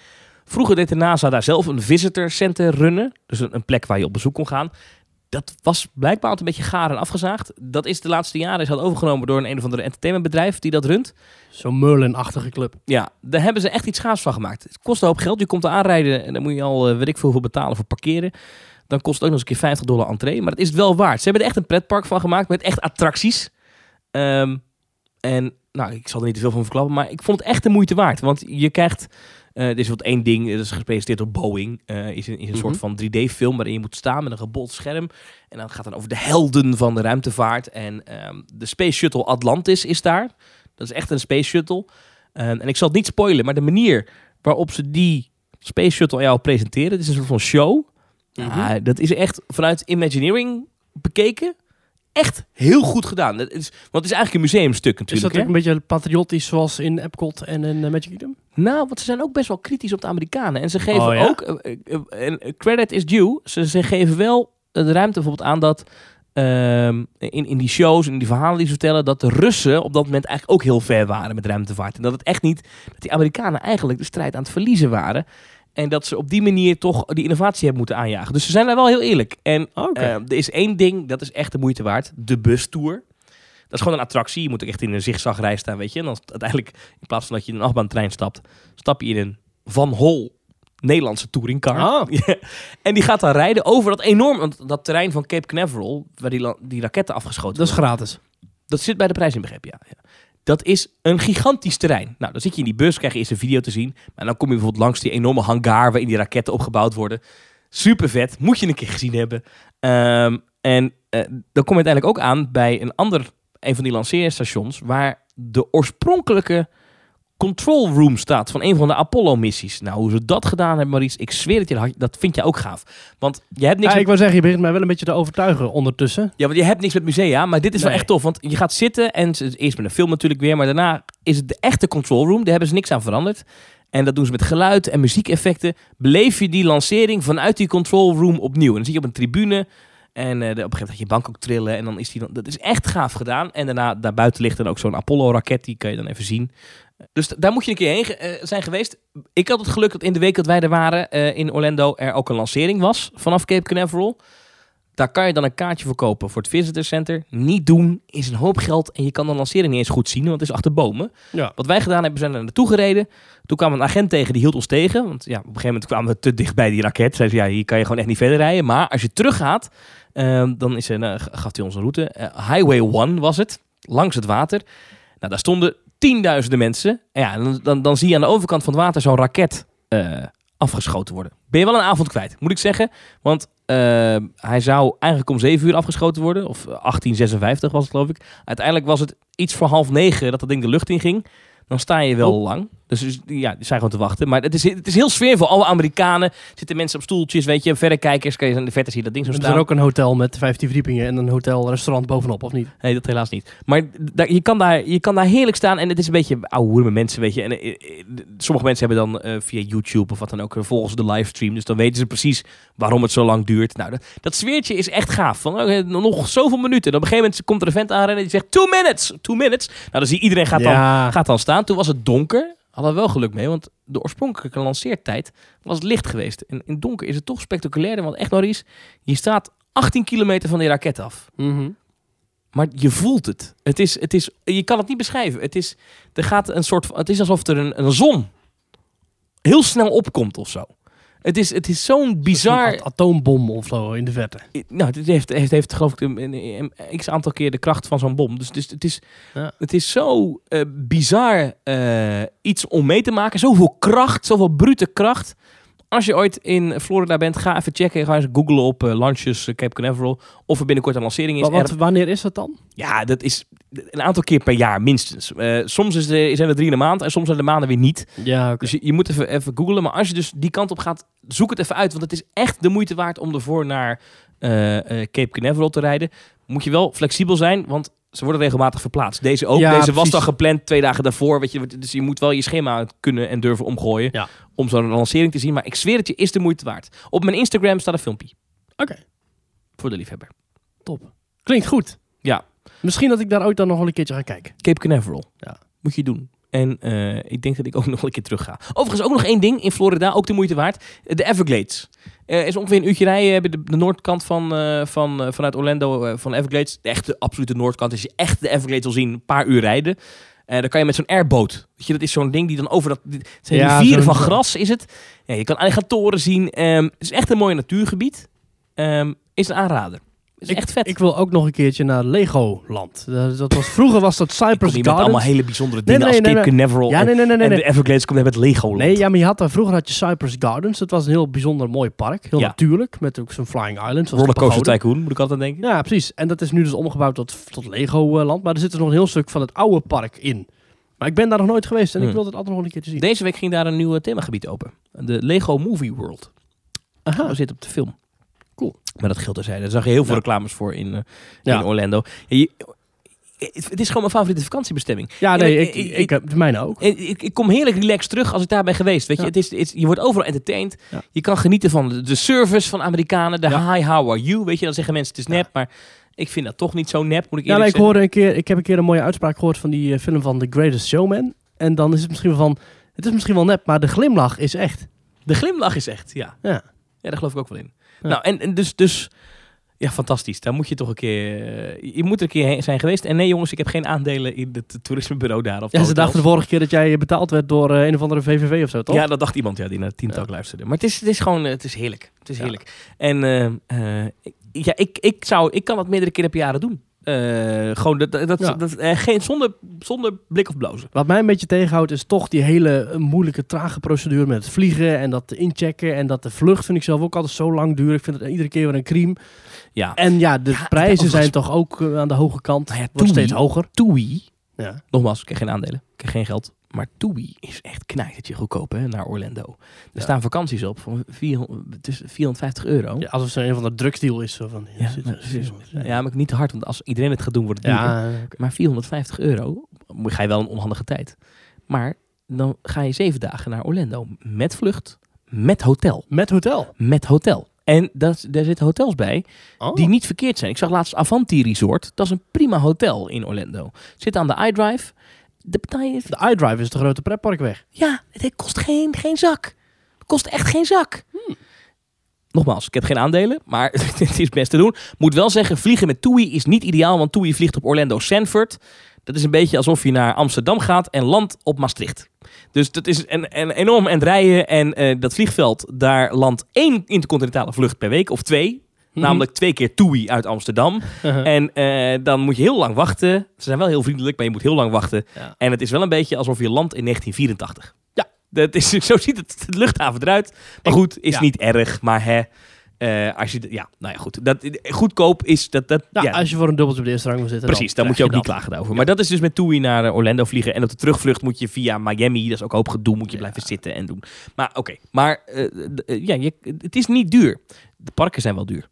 Vroeger deed de NASA daar zelf een visitor center runnen. Dus een, een plek waar je op bezoek kon gaan. Dat was blijkbaar altijd een beetje gaar en afgezaagd. Dat is de laatste jaren is dat overgenomen door een een of andere entertainmentbedrijf die dat runt. Zo'n Merlin-achtige club. Ja, daar hebben ze echt iets gaafs van gemaakt. Het kost een hoop geld. Je komt er aanrijden en dan moet je al, eh, weet ik veel, voor betalen voor parkeren. Dan kost het ook nog eens een keer 50 dollar entree. Maar het is het wel waard. Ze hebben er echt een pretpark van gemaakt met echt attracties. Ehm, en nou, ik zal er niet te veel van verklappen, maar ik vond het echt de moeite waard. Want je krijgt, eh er is wat één ding, dat is gepresenteerd door Boeing. eh is een, is een soort van 3D-film waarin je moet staan met een gebold scherm. En dan gaat het over de helden van de ruimtevaart. En ehm, de Space Shuttle Atlantis is daar. Dat is echt een Space Shuttle. Ehm, en ik zal het niet spoilen, maar de manier waarop ze die Space Shuttle jou presenteren, het is een soort van show. Ja, dat is echt vanuit Imagineering bekeken echt heel goed gedaan. Het is, want het is eigenlijk een museumstuk Is natuurlijk. dat ook een beetje patriotisch zoals in Epcot en in eh, Magic Kingdom? Nou, want ze zijn ook best wel kritisch op de Amerikanen. En ze geven Oh, ja? ook, en credit is due, ze, ze geven wel de ruimte bijvoorbeeld aan dat ehm, in, in die shows en in die verhalen die ze vertellen, dat de Russen op dat moment eigenlijk ook heel ver waren met ruimtevaart. En dat het echt niet, dat die Amerikanen eigenlijk de strijd aan het verliezen waren. En dat ze op die manier toch die innovatie hebben moeten aanjagen. Dus ze zijn daar wel heel eerlijk. En eh, er is één ding, dat is echt de moeite waard. De bustour. Dat is gewoon een attractie. Je moet ook echt in een zigzagrij staan, weet je. En dan uiteindelijk, in plaats van dat je in een achtbaantrein stapt, stap je in een Van Hol Nederlandse touringcar. Ah. *laughs* Ja. En die gaat dan rijden over dat enorm, want dat terrein van Cape Canaveral, waar die, die raketten afgeschoten Dat is worden. gratis. Dat zit bij de prijs in begreep, ja. ja. Dat is een gigantisch terrein. Nou, dan zit je in die bus, krijg je eerst een video te zien. Maar dan kom je bijvoorbeeld langs die enorme hangar waarin die raketten opgebouwd worden. Super vet, moet je een keer gezien hebben. Ehm, en eh, dan kom je uiteindelijk ook aan bij een ander, een van die lanceerstations, waar de oorspronkelijke control room staat van een van de Apollo-missies. Nou, hoe ze dat gedaan hebben, Maurice, ik zweer het je, dat vind jij ook gaaf. Want je hebt niks Ja, met- ik wou zeggen, je begint mij wel een beetje te overtuigen ondertussen. ja, want je hebt niks met musea, maar dit is wel echt tof. Want je gaat zitten en eerst met een film natuurlijk weer, maar daarna is het de echte control room. Daar hebben ze niks aan veranderd. En dat doen ze met geluid en muziekeffecten. Beleef je die lancering vanuit die control room opnieuw. En dan zit je op een tribune en eh, op een gegeven moment gaat je bank ook trillen. En dan is die dan, dat is echt gaaf gedaan. En daarna, daarbuiten ligt dan ook zo'n Apollo-raket, die kan je dan even zien. Dus daar moet je een keer heen eh, zijn geweest. Ik had het geluk dat in de week dat wij er waren eh, in Orlando er ook een lancering was vanaf Cape Canaveral. Daar kan je dan een kaartje voor kopen voor het Visitor Center. Niet doen is een hoop geld en je kan de lancering niet eens goed zien, want het is achter bomen. Ja. Wat wij gedaan hebben, we zijn er naartoe gereden. Toen kwam een agent tegen, die hield ons tegen. Want ja, op een gegeven moment kwamen we te dicht bij die raket. Zei ze, ja, hier kan je gewoon echt niet verder rijden. Maar als je teruggaat, ehm, dan is er, g- gaf hij ons een route. Eh, Highway 1 was het, langs het water. Nou, daar stonden tienduizenden mensen. En ja, dan, dan, dan zie je aan de overkant van het water zo'n raket eh, afgeschoten worden. Ben je wel een avond kwijt, moet ik zeggen. Want eh, hij zou eigenlijk om 7 uur afgeschoten worden. Of 1856 was het, geloof ik. Uiteindelijk was het iets voor half negen dat dat ding de lucht in ging. Dan sta je wel lang. Dus ja, die zijn gewoon te wachten. Maar het is, het is heel sfeervol. Alle Amerikanen zitten mensen op stoeltjes, weet je. Verrekijkers, kan je in de verte zien dat ding zo Er is staan. er ook een hotel met 15 verdiepingen en een hotel-restaurant bovenop, of niet? Nee, dat helaas niet. Maar daar, je, kan daar, je kan daar heerlijk staan en het is een beetje met mensen, weet je. En eh, eh, sommige mensen hebben dan eh, via YouTube of wat dan ook, volgens de livestream. Dus dan weten ze precies waarom het zo lang duurt. Nou, dat, dat sfeertje is echt gaaf. Van, nog zoveel minuten. Dan op een gegeven moment komt er een vent aanrennen die zegt, two minutes, two minutes. Nou, dan zie je iedereen gaat, Ja. dan, gaat dan staan. Toen was het donker. Hadden we wel geluk mee, want de oorspronkelijke lanceertijd was licht geweest. En in donker is het toch spectaculairder. Want echt, Maurice, je staat 18 kilometer van die raket af. Mhm. Maar je voelt het. Het is, het is, je kan het niet beschrijven. Het is, er gaat een soort, het is alsof er een, een zon heel snel opkomt of zo. Het is, het is zo'n bizar... Atoombom of zo in de verte. Nou, het heeft, heeft, heeft geloof ik een, een, een x aantal keer de kracht van zo'n bom. Dus, dus het, is, Ja. het is zo eh, bizar eh, iets om mee te maken. Zoveel kracht, zoveel brute kracht. Als je ooit in Florida bent, ga even checken. Ga eens googlen op eh launches eh, Cape Canaveral. Of er binnenkort een lancering is. Er- wanneer is dat dan? ja, dat is een aantal keer per jaar minstens. Eh, soms is de, zijn er drie in de maand en soms zijn de maanden weer niet. Ja. Dus je, je moet even, even googlen. Maar als je dus die kant op gaat, zoek het even uit. Want het is echt de moeite waard om ervoor naar Cape Canaveral te rijden. Moet je wel flexibel zijn, want ze worden regelmatig verplaatst. Deze ook. Ja, Deze was dan gepland twee dagen daarvoor. Weet je, dus je moet wel je schema kunnen en durven omgooien. Ja. Om zo'n lancering te zien. Maar ik zweer het je, is de moeite waard. Op mijn Instagram staat een filmpje. Oké. Voor de liefhebber. Top. Klinkt goed. Ja. Misschien dat ik daar ooit dan nog wel een keertje ga kijken. Cape Canaveral. Ja. Moet je doen. En eh, ik denk dat ik ook *laughs* nog een keer terug ga. Overigens ook nog één ding in Florida, ook de moeite waard. De Everglades. Eh is ongeveer een uurtje rijden. Hebben de, de noordkant van, eh, van, eh, vanuit Orlando van de Everglades. De echte absolute noordkant. Als je echt de Everglades wil zien, een paar uur rijden. Dan kan je met zo'n airboot. Weet je, dat is zo'n ding die dan over dat... Het zijn Ja, rivieren zo'n- van gras is het. Ja, je kan alligatoren zien. Ehm, het is echt een mooi natuurgebied. Ehm, is een aanrader. Is Ik, echt vet. Ik wil ook nog een keertje naar Legoland. Dat, dat was, vroeger was dat Cypress hier met allemaal hele bijzondere dingen nee, als nee, Cape nee. Canaveral. Ja, nee, nee, nee. nee, en de Everglades komt net met Legoland. Nee, ja, maar je had daar, vroeger had je Cypress Gardens. Dat was een heel bijzonder mooi park. Heel Ja. natuurlijk. Met ook zo'n Flying Island. Rollercoaster. Tycoon, moet ik altijd denken. Ja, precies. En dat is nu dus omgebouwd tot, tot Lego-land. Maar er zit dus nog een heel stuk van het oude park in. Maar ik ben daar nog nooit geweest en ik Hmm. wil het altijd nog een keertje zien. Deze week ging daar een nieuw eh, themagebied open. De Lego Movie World. Aha. Dat zit op de film. Cool. Maar dat geldt terzijde. Daar zag je heel veel Ja. reclames voor in, eh, Ja. in Orlando. Je- het, is gewoon mijn favoriete vakantiebestemming. Ja, nee, ik, ik- ik, heb mijne ook. Ik, ik, kom heerlijk relaxed terug als ik daar ben geweest. Weet je, Ja. het is, het is- je wordt overal entertained. Ja. Je kan genieten van de, service van Amerikanen. De Ja. hi, how are you? Weet je, dan zeggen mensen het is nep. Maar ik vind dat toch niet zo nep, moet ik Ja, nee, ik, hoorde een keer, ik heb een keer een mooie uitspraak gehoord van die eh, film van The Greatest Showman. En dan is het misschien wel van, het is misschien wel nep, maar de glimlach is echt. De glimlach is echt, ja. Ja. Ja, daar geloof ik ook wel in. Nou, en, en dus, dus, ja, fantastisch. Daar moet je toch een keer, eh, je moet er een keer heen zijn geweest. En nee jongens, ik heb geen aandelen in het toerismebureau daar. Of de Ja, ze dachten de vorige keer dat jij betaald werd door eh, een of andere VVV of zo, toch? Ja, dat dacht iemand ja, die naar het teamtalk luisterde. Maar het is, het is gewoon, eh, het is heerlijk. Het is Ja. heerlijk. En ik- ja, ik, ik, zou, ik kan dat meerdere keren per jaar doen. Eh, gewoon dat, dat, Ja. dat, eh, geen, zonder, zonder blik of blozen. Wat mij een beetje tegenhoudt is toch die hele eh, moeilijke, trage procedure met het vliegen en dat inchecken en dat de vlucht vind ik zelf ook altijd zo lang duren. Ik vind het iedere keer weer een crime. Ja. En ja, de Ja, prijzen zijn toch ook aan de hoge kant. Nou ja, Wordt steeds hoger. TUI, Ja. nogmaals, ik heb geen aandelen, ik heb geen geld. Maar TUI is echt knijtertje goedkoop hè, naar Orlando. Er Ja. staan vakanties op van 400, tussen 450 euro. Ja, alsof het een van de drugsdeal is. Zo van, Ja, maar, ja, maar niet te hard, want als iedereen het gaat doen, wordt het duurder. Maar 450 euro, ga je wel een onhandige tijd. Maar dan ga je zeven dagen naar Orlando met vlucht, met hotel. Met hotel. Met hotel. En dat, daar zitten hotels bij Oh. die niet verkeerd zijn. Ik zag laatst Avanti Resort. Dat is een prima hotel in Orlando. Zit aan de iDrive. De. De iDrive is de grote pretparkweg. Ja, het kost geen, geen zak. Het kost echt geen zak. Nogmaals, ik heb geen aandelen, maar *laughs* het is best te doen. Moet wel zeggen, vliegen met TUI is niet ideaal, want TUI vliegt op Orlando Sanford. Dat is een beetje alsof je naar Amsterdam gaat en landt op Maastricht. Dus dat is een, een enorm end rijden. En eh, dat vliegveld, daar landt één intercontinentale vlucht per week, of twee. Namelijk twee keer TUI uit Amsterdam. *laughs* En eh, dan moet je heel lang wachten. Ze zijn wel heel vriendelijk, maar je moet heel lang wachten. Ja. En het is wel een beetje alsof je landt in 1984. Ja. Dat is, *laughs* zo ziet het, de luchthaven eruit. Maar goed, is ja. niet erg. Maar hè, eh, als je... Ja, nou ja, goed. Dat, goedkoop is... Dat, dat, Ja, ja, als je voor een dubbeltje op de eerste rang wil zitten. precies, daar moet je ook niet klagen over. Maar dat is dus met TUI naar eh, Orlando vliegen. En op de terugvlucht moet je via Miami, dat is ook hoop gedoe, moet je blijven zitten en doen. Maar oké, maar ja, je, het is niet duur. De parken zijn wel duur.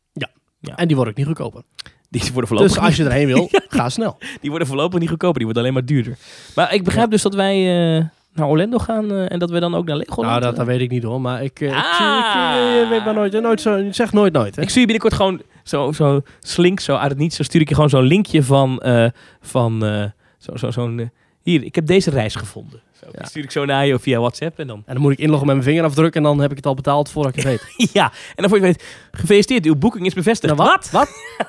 En die worden ook niet goedkoper. Die worden voorlopig Dus als je erheen wil, *laughs* ga snel. Die worden voorlopig niet goedkoper, die worden alleen maar duurder. Maar ik begrijp dus dat wij eh, naar Orlando gaan eh, en dat we dan ook naar Legoland. Nou, dat, eh, dat weet ik niet hoor. Maar ik, ik, Ah. ik, weet maar nooit. nooit zo, ik zeg nooit nooit. Hè? Ik zie je binnenkort gewoon zo, zo slink, zo uit het niets, zo stuur ik je gewoon zo'n linkje van, van eh, zo, zo, zo'n, eh, Hier, ik heb deze reis gevonden. Zo, die Ja. stuur ik zo naar je via WhatsApp en dan... En dan moet ik inloggen met mijn vingerafdruk en dan heb ik het al betaald voordat ik het weet. *laughs* ja, en dan voor je weet, gefeliciteerd, uw boeking is bevestigd. Nou, wat? Wat?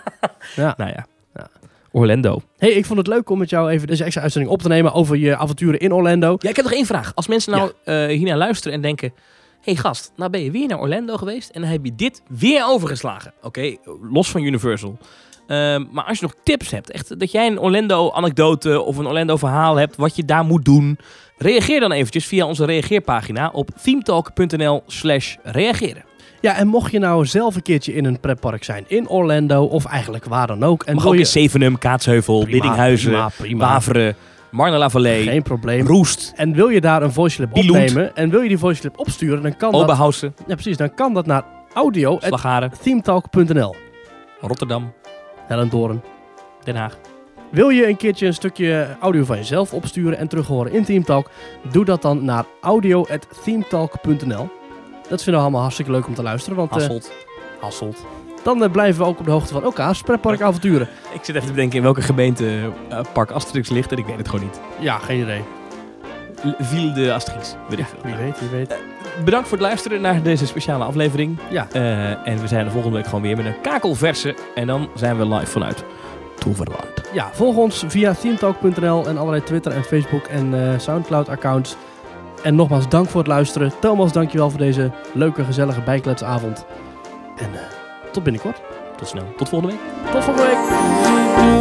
*laughs* ja. Nou ja. Ja. Orlando. Hey, ik vond het leuk om met jou even deze extra uitzending op te nemen over je avonturen in Orlando. Ja, ik heb nog één vraag. Als mensen nou eh hiernaar luisteren en denken... hey gast, nou ben je weer naar Orlando geweest en dan heb je dit weer overgeslagen. Oké, los van Universal. Ehm, maar als je nog tips hebt, echt dat jij een Orlando-anekdote of een Orlando-verhaal hebt, wat je daar moet doen, reageer dan eventjes via onze reageerpagina op themetalk.nl slash reageren. Ja, en mocht je nou zelf een keertje in een pretpark zijn in Orlando of eigenlijk waar dan ook. En Mag ook je... in Zevenum, Kaatsheuvel, Biddinghuizen. Baveren, Marnela-Vallei, Geen probleem. Roest, En wil je daar een voice clip opnemen en wil je die voice clip opsturen, dan kan dat, Oberhausen, ja, precies, dan kan dat naar audio.themetalk.nl. Rotterdam, Hellendoorn. Den Haag. Wil je een keertje een stukje audio van jezelf opsturen en terug horen in Teamtalk? Doe dat dan naar audio.themetalk.nl. Dat vinden we allemaal hartstikke leuk om te luisteren, want eh, Hasselt. Hasselt. Dan eh, blijven we ook op de hoogte van elkaars pretparkavonturen. Ik zit even te bedenken in welke gemeente eh, Park Asterix ligt en ik weet het gewoon niet. Ja, geen idee. L- Ville de Asterix, weet ik veel. Wie weet, wie weet. Bedankt voor het luisteren naar deze speciale aflevering. Ja. Eh, en we zijn de volgende week gewoon weer met een kakelverse. En dan zijn we live vanuit Toverland. Ja, volg ons via themetalk.nl en allerlei Twitter en Facebook en eh, Soundcloud accounts. En nogmaals, dank voor het luisteren. Thomas, dankjewel voor deze leuke, gezellige bijkletsavond. En eh, tot binnenkort. Tot snel. Tot volgende week. Tot volgende week.